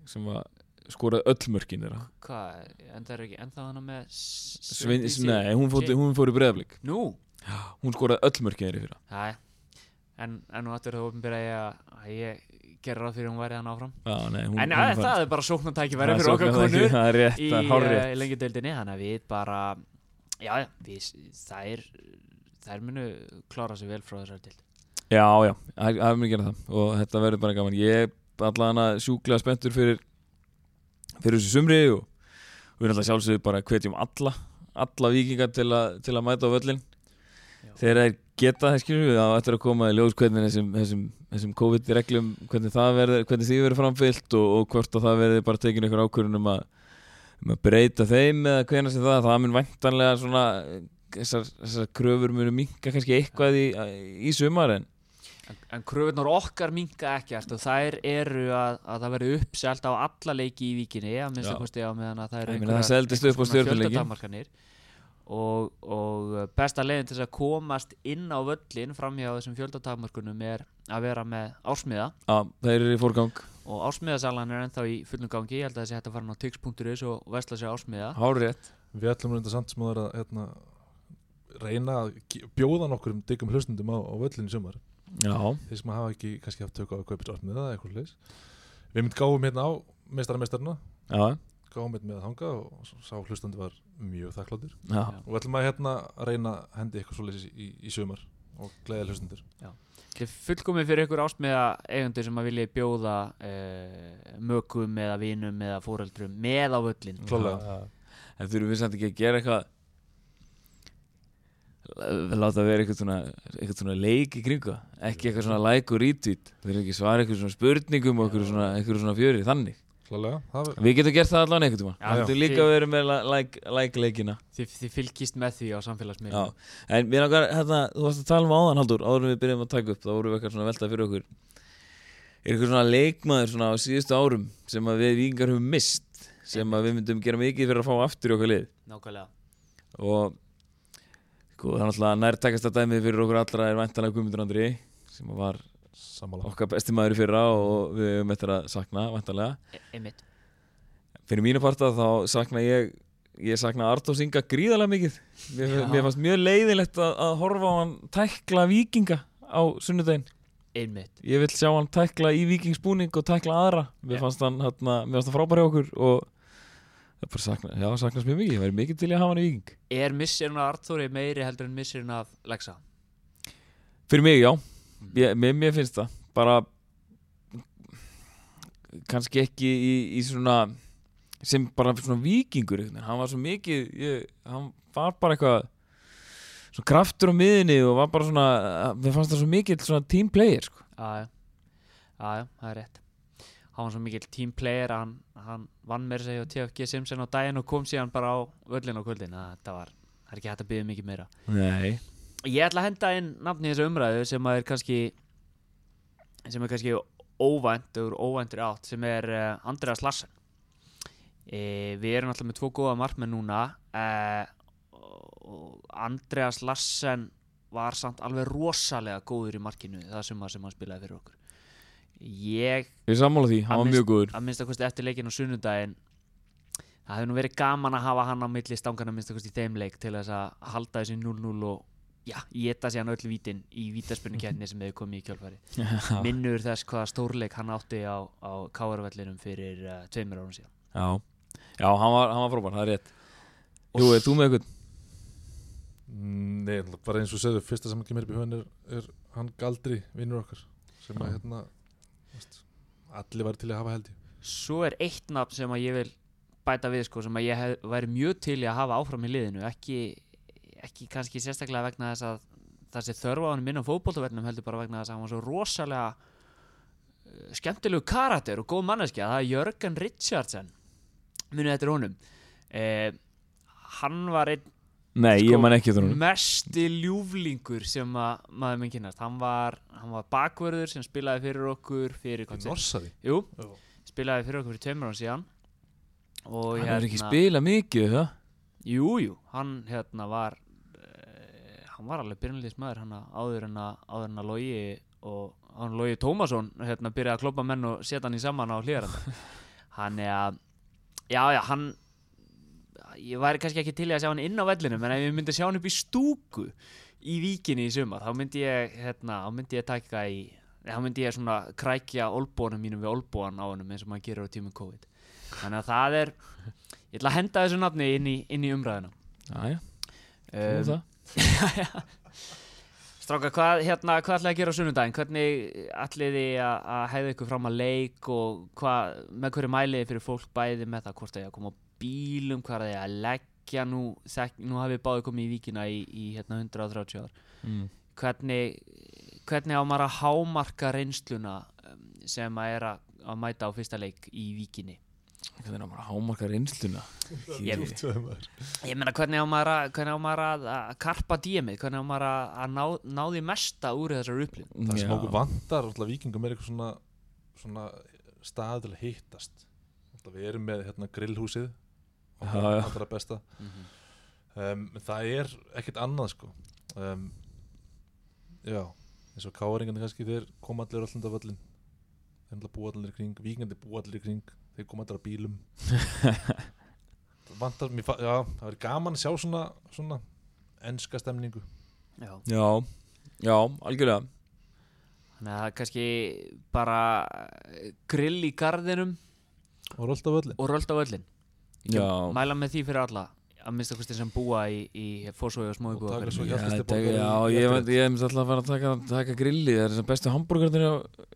sem var skoraði öll mörkin þeirra Hvað, en það er ekki ennþá hana með S- Svein, Svindísi? nei, hún fór, hún fór í breðablík Nú, hún skoraði öll mörkin þeirra fyrra það en, en nú aftur það að að ég gerir ráð fyrir hún væri hann áfram. Já, nei, hún, En hún það er bara sóknartæki Það verið er fyrir okkar konur það er rétt, í, það er uh, í lengjudeildinni þannig að við bara já, við, þær þær munu klára sig vel frá þessari deild. Já, já, það það mun gera það og þetta verður bara gaman. Ég er allan að sjúklega spenntur fyrir fyrir þessu sumri og, við erum alltaf sjálfsögðu bara hvetjum alla alla vikingar til, til að mæta á völlin. Þegar þeir geta það skilur við þá ættir að koma í ljós hvernig þessum, þessum, þessum COVID-reglum hvernig það verður, hvernig því verður framfyllt og, og hvort að það verður bara tekin einhver ákvörðun um að, um að breyta þeim eða hvernig sem það, það mun væntanlega svona þessar, þessar kröfur munu minka kannski eitthvað í, í sumar en En, en kröfunar okkar minka ekkert og þær eru að, að það verði uppselt á alla leiki í víkinni að minnst að kosti á meðan að það eru Ég meina, og, og besta leiðin til þess að komast inn á völlin framhjá þessum fjöldatakmarkunum er að vera með ásmiða að, þeir eru í fórgang og ásmiðasalan er ennþá í fullum gangi. Ég held að þessi hægt að fara inn á tix.is og vesla sér ásmiða hárrétt. Við ætlum reynda samt sem að hérna, reyna að bjóða nokkur um diggum hlustundum á, á völlinu í sumar. Já, þeir sem hafa ekki kannski haft tök á að kaupa ásmiða eða eitthvað Við mynd gáum hérna á meistara-meistarna hérna með að hanga og sá hlustandi var mjög þakkláttur. Já, og við ætlum að hérna að reyna að hendi eitthvað svoleiðis í, í sumar og gleðja hlustundur Þetta er fullkomið fyrir ykkur ásmiða eigundur sem að vilja bjóða uh, mökum eða vinum eða fóreldrum með á völlin Klárlega. En þurfum við samt ekki að gera eitthvað Við láta vera eitthvað svona, eitthvað svona leik í kringu það. ekki eitthvað svona like og retweet. Við erum ekki svara eitthvað svona spurningum og eitthvað svona, eitthvað svona fjöri, þannig Við getum gert það allan eitthvað tíma Við getum já. líka verið með la- like, like leikina. Þið, fylgist með því á Já, samfélagsmiðlum en mér langar, hérna, þú varst að tala um áðan Haldur, áður en við byrjum að taka upp þá vorum við eitthvað svona að velta fyrir okkur. Er eitthvað svona leikmaður svona á síðustu árum sem að við vikingar höfum mist sem að við myndum gera mikið fyrir að fá aftur í okkar lið? Nákvæmlega. Og sko, það er náttúrulega nærtækast að dæmið fyrir okkur allra er væntanlega Guðmundur Andri sem var sammála. Okkar besti maður í fyrra og við höfum eftir að sakna væntanlega. E- einmitt. Fyrir mínu parta þá sakna ég ég sakna Artórs Inga gríðarlega mikið. Mér, mér fannst mjög leiðilegt að, að horfa á hann tækla vikinga á sunnudaginn. Einmitt. Ég vil sjá hann tækla í vikingsbúning og tækla aðra. Mér fannst hann, hérna, mér fannst hann frábæri okkur og það bara sakna, já, saknast mjög mikið. Ég væri mikið til að hafa hann í viking er missirinn af Arþóri meiri heldur en missirinn af Lexa? Fyrir mig, já, ég, mér, mér finnst það. Bara kannski ekki í, í svona sem bara svona vikingur hann var svo mikið ég, hann var bara eitthvað svona kraftur á miðinni og var bara svona mér fannst það svo mikið svona team player sko. aðja, aðja, það er rétt. Hann var svo mikill team player hann, hann vann með sig á TFG Simpson á daginn og kom síðan bara á völlin á kvöldin. Það var, það er ekki hægt að byggja mikið meira. Nei, Ég ætla að henda inn nafni í þessu umræðu sem að er kannski sem er kannski óvænt og óvæntur átt sem er uh, Andreas Larsen. E, Við erum alltaf með tvo góða markmenn núna og Andreas Larsen var samt alveg rosalega góður í markinu það sem, sem hann spilaði fyrir okkur. Ég ég sammála því, hann Að var mjög góður. að minnst að kosti eftir leikin á sunnudaginn það hefði nú verið gaman að hafa hann á milli stangana minnst að kosti í þeim leik til þess að halda þessi 0-0 og já, geta síðan öll vítin í vítaspunni sem hefur komið í kjálfari minnur þess hvaða stórleik hann átti á, á káarvellinum fyrir uh, tveimur árum síðan. Já, já hann, var, hann var frábær, það er rétt. Jú, er þú með eitthvað? Mm, Nei, bara eins og segðu, fyrsta sem kemur upp í hugan er, er hann Galdri, vinnur okkar sem að hérna veist, allir væri til að hafa held í svo er eitt nafn sem að ég vil bæta við sko, sem að ég hef, væri mjög til í að hafa áfram í liðinu ekki, ekki kannski sérstaklega vegna þess að það sé þörfa á hann minn á fótboltavernum heldur bara vegna þess að hann var svo rosalega uh, skemmtilegu karakter og góð manneskja. Það er Jörgen Richardson munið þetta er honum. Eh, hann var einn Nei, Sko, ekki mesti ljúflingur sem að maður minn kynast hann var, hann var bakvörður sem spilaði fyrir okkur fyrir hvað Norsari Jú, Já. spilaði fyrir okkur fyrir tveimur án síðan. Og Hann hefur ekki hérna- spilað mikið, það? Jú, jú, hann hérna var hann var alveg byrjanleis maður hann áður en að áður en að Logi og hann Logi Tómasson hérna byrjaði að kloppa menn og setja hann í saman á hlýðaranda hann er að já, já, hann ég væri kannski ekki til í að sjá hann inn á vellinum en ef ég myndi sjá hann upp í stúku í víkinni í sumar, þá myndi ég hérna, þá myndi ég taka í þá myndi ég svona krækja olbónum mínum við olbóan á honum eins og maður gerir á tímum COVID. Þannig að það er ég ætla að henda þessu nafni inn í, inn í umræðuna. Jæja, þú um, það Stráka, hvað, hérna, hvað ætlaði að gera á sunnudaginn? Hvernig ætliði að, að hæða ykkur fram að leik og hvað, með hverju mæliði fyrir fólk bæði með það hvort það er að koma á bílum hvað er það að leggja nú, þek, nú hafið báði komið í víkina í, í hérna 130 ár mm. hvernig, hvernig á maður að hámarka reynsluna um, sem að er að, að mæta á fyrsta leik í víkinni Hvernig er bara hámarka reynsluna? Ég- ég meina hvernig á maður að, hvernig á maður að, að karpa dímið, hvernig á maður að, að ná, ná því mesta úr þessar upplýn það sem okkur vantar alltaf vikingum er eitthvað svona, svona stað til að hittast. Alltaf við erum með hérna, grillhúsið Já, já. allra besta. Um, það er ekkert annað sko. Um, já eins og káringarnir kannski þeir koma allir alltaf völlin þeir að búa allir í kring vikingandi búa allir í kring þeir koma allir á bílum. Vantar mér, fa- já, það verður gaman að sjá svona, svona enska stemningu. Já. Já, já, algjörlega. Þannig að það er kannski bara grill í gardinum og rölda völlin og röld á öllin Já, Mæla með því fyrir alla að minnsta kosti sem búa í, í fórsói og smói svo já, ég, ég hef alltaf að fara að taka, taka grilli Það er þessar bestu hambúrgarnir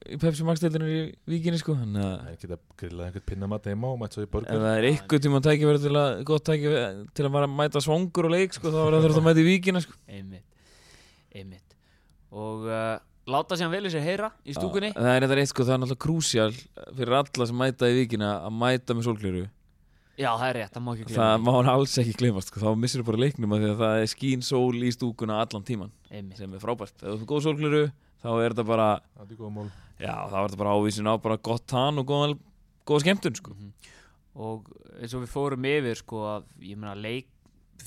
í Pepsi Max deildinu í víkinni sko. Þannig að það er ekki að grilla einhvern pinnamat heima og mæta svo í borgar það er ykkur tíma tækifæri til að gott tækifæri til að að mæta svangur og leik sko þá er það þurft að mæta í víkinna sko. Einmitt, einmitt. Og uh, láta sér vel í sér heyra í stúkunni. Það er þetta eitt sko, það er náttúrulega krúsjál fyrir alla sem mæta í víkina að mæta með sólgleru Já, það er rétt, það má ekki glemma Það má hann alls ekki glemast sko, þá missir þú bara leiknum að því að það er skín sól í stúkuna allan tíman Einmitt, sem er frábært. Ef þú fyrir góð sólgleru þá er þetta bara, það er góða mál já, þá er þetta bara ávísin á bara gott tann og góða, góða skemmtun sko. og eins og við fórum yfir sko að, ég meina leik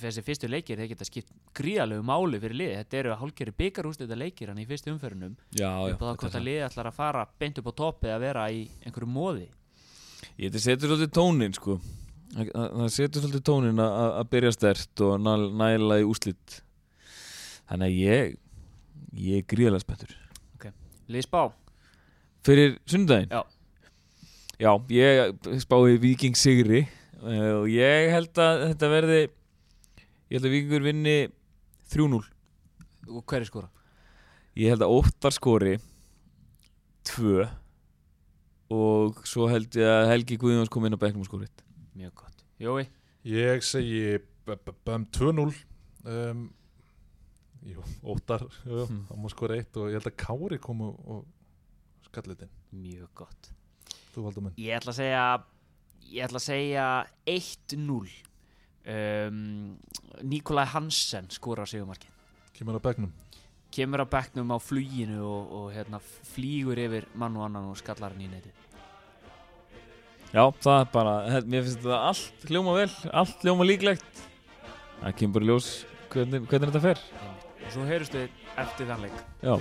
þessi fyrstu leikir, þeir geta skipt gríðalegu máli fyrir liði, þetta eru hálfgerði byggarústið leikir hann í fyrstu umferðunum Já, já. upp á það hvort að liði ætlar að fara beint upp á toppi að vera í einhverju móði Ég þetta setur svolítið tónin sko. Það setur svolítið tónin að byrja stert og næ- næla í úslit. Þannig að ég, ég er gríðalega spenntur. Liði spá, Fyrir sundaginn? Já. Já, ég spái Viking Sigri eh, og ég held að þetta verði ég held að Vikingur vinni 3-0 og hver er skora? ég held að Óttar skori 2 og svo held ég að Helgi Guðjóns kom inn á bekknum og skori eitt. Mjög gott. Jói, Ég segi b- b- b- 2-0 um, Jú, óttar jú. Það má skora eitt og ég held að Kári kom og, og skallitinn mjög gott. Þú valdur menn Ég ætla að segja ég ætla að segja 1-0 um, Nikolai Hansen skora sigumarkin Kemur á bekknum? Kemur á bekknum á fluginu og, og hérna, flýgur yfir mann og annan og skallar hann í neti Já, það er bara, mér finnst þetta allt hljóma vel, allt hljóma líklegt. Það kemur bara ljós hvernig, hvernig þetta fer. Og svo heyrustu eftir þann leik. Já,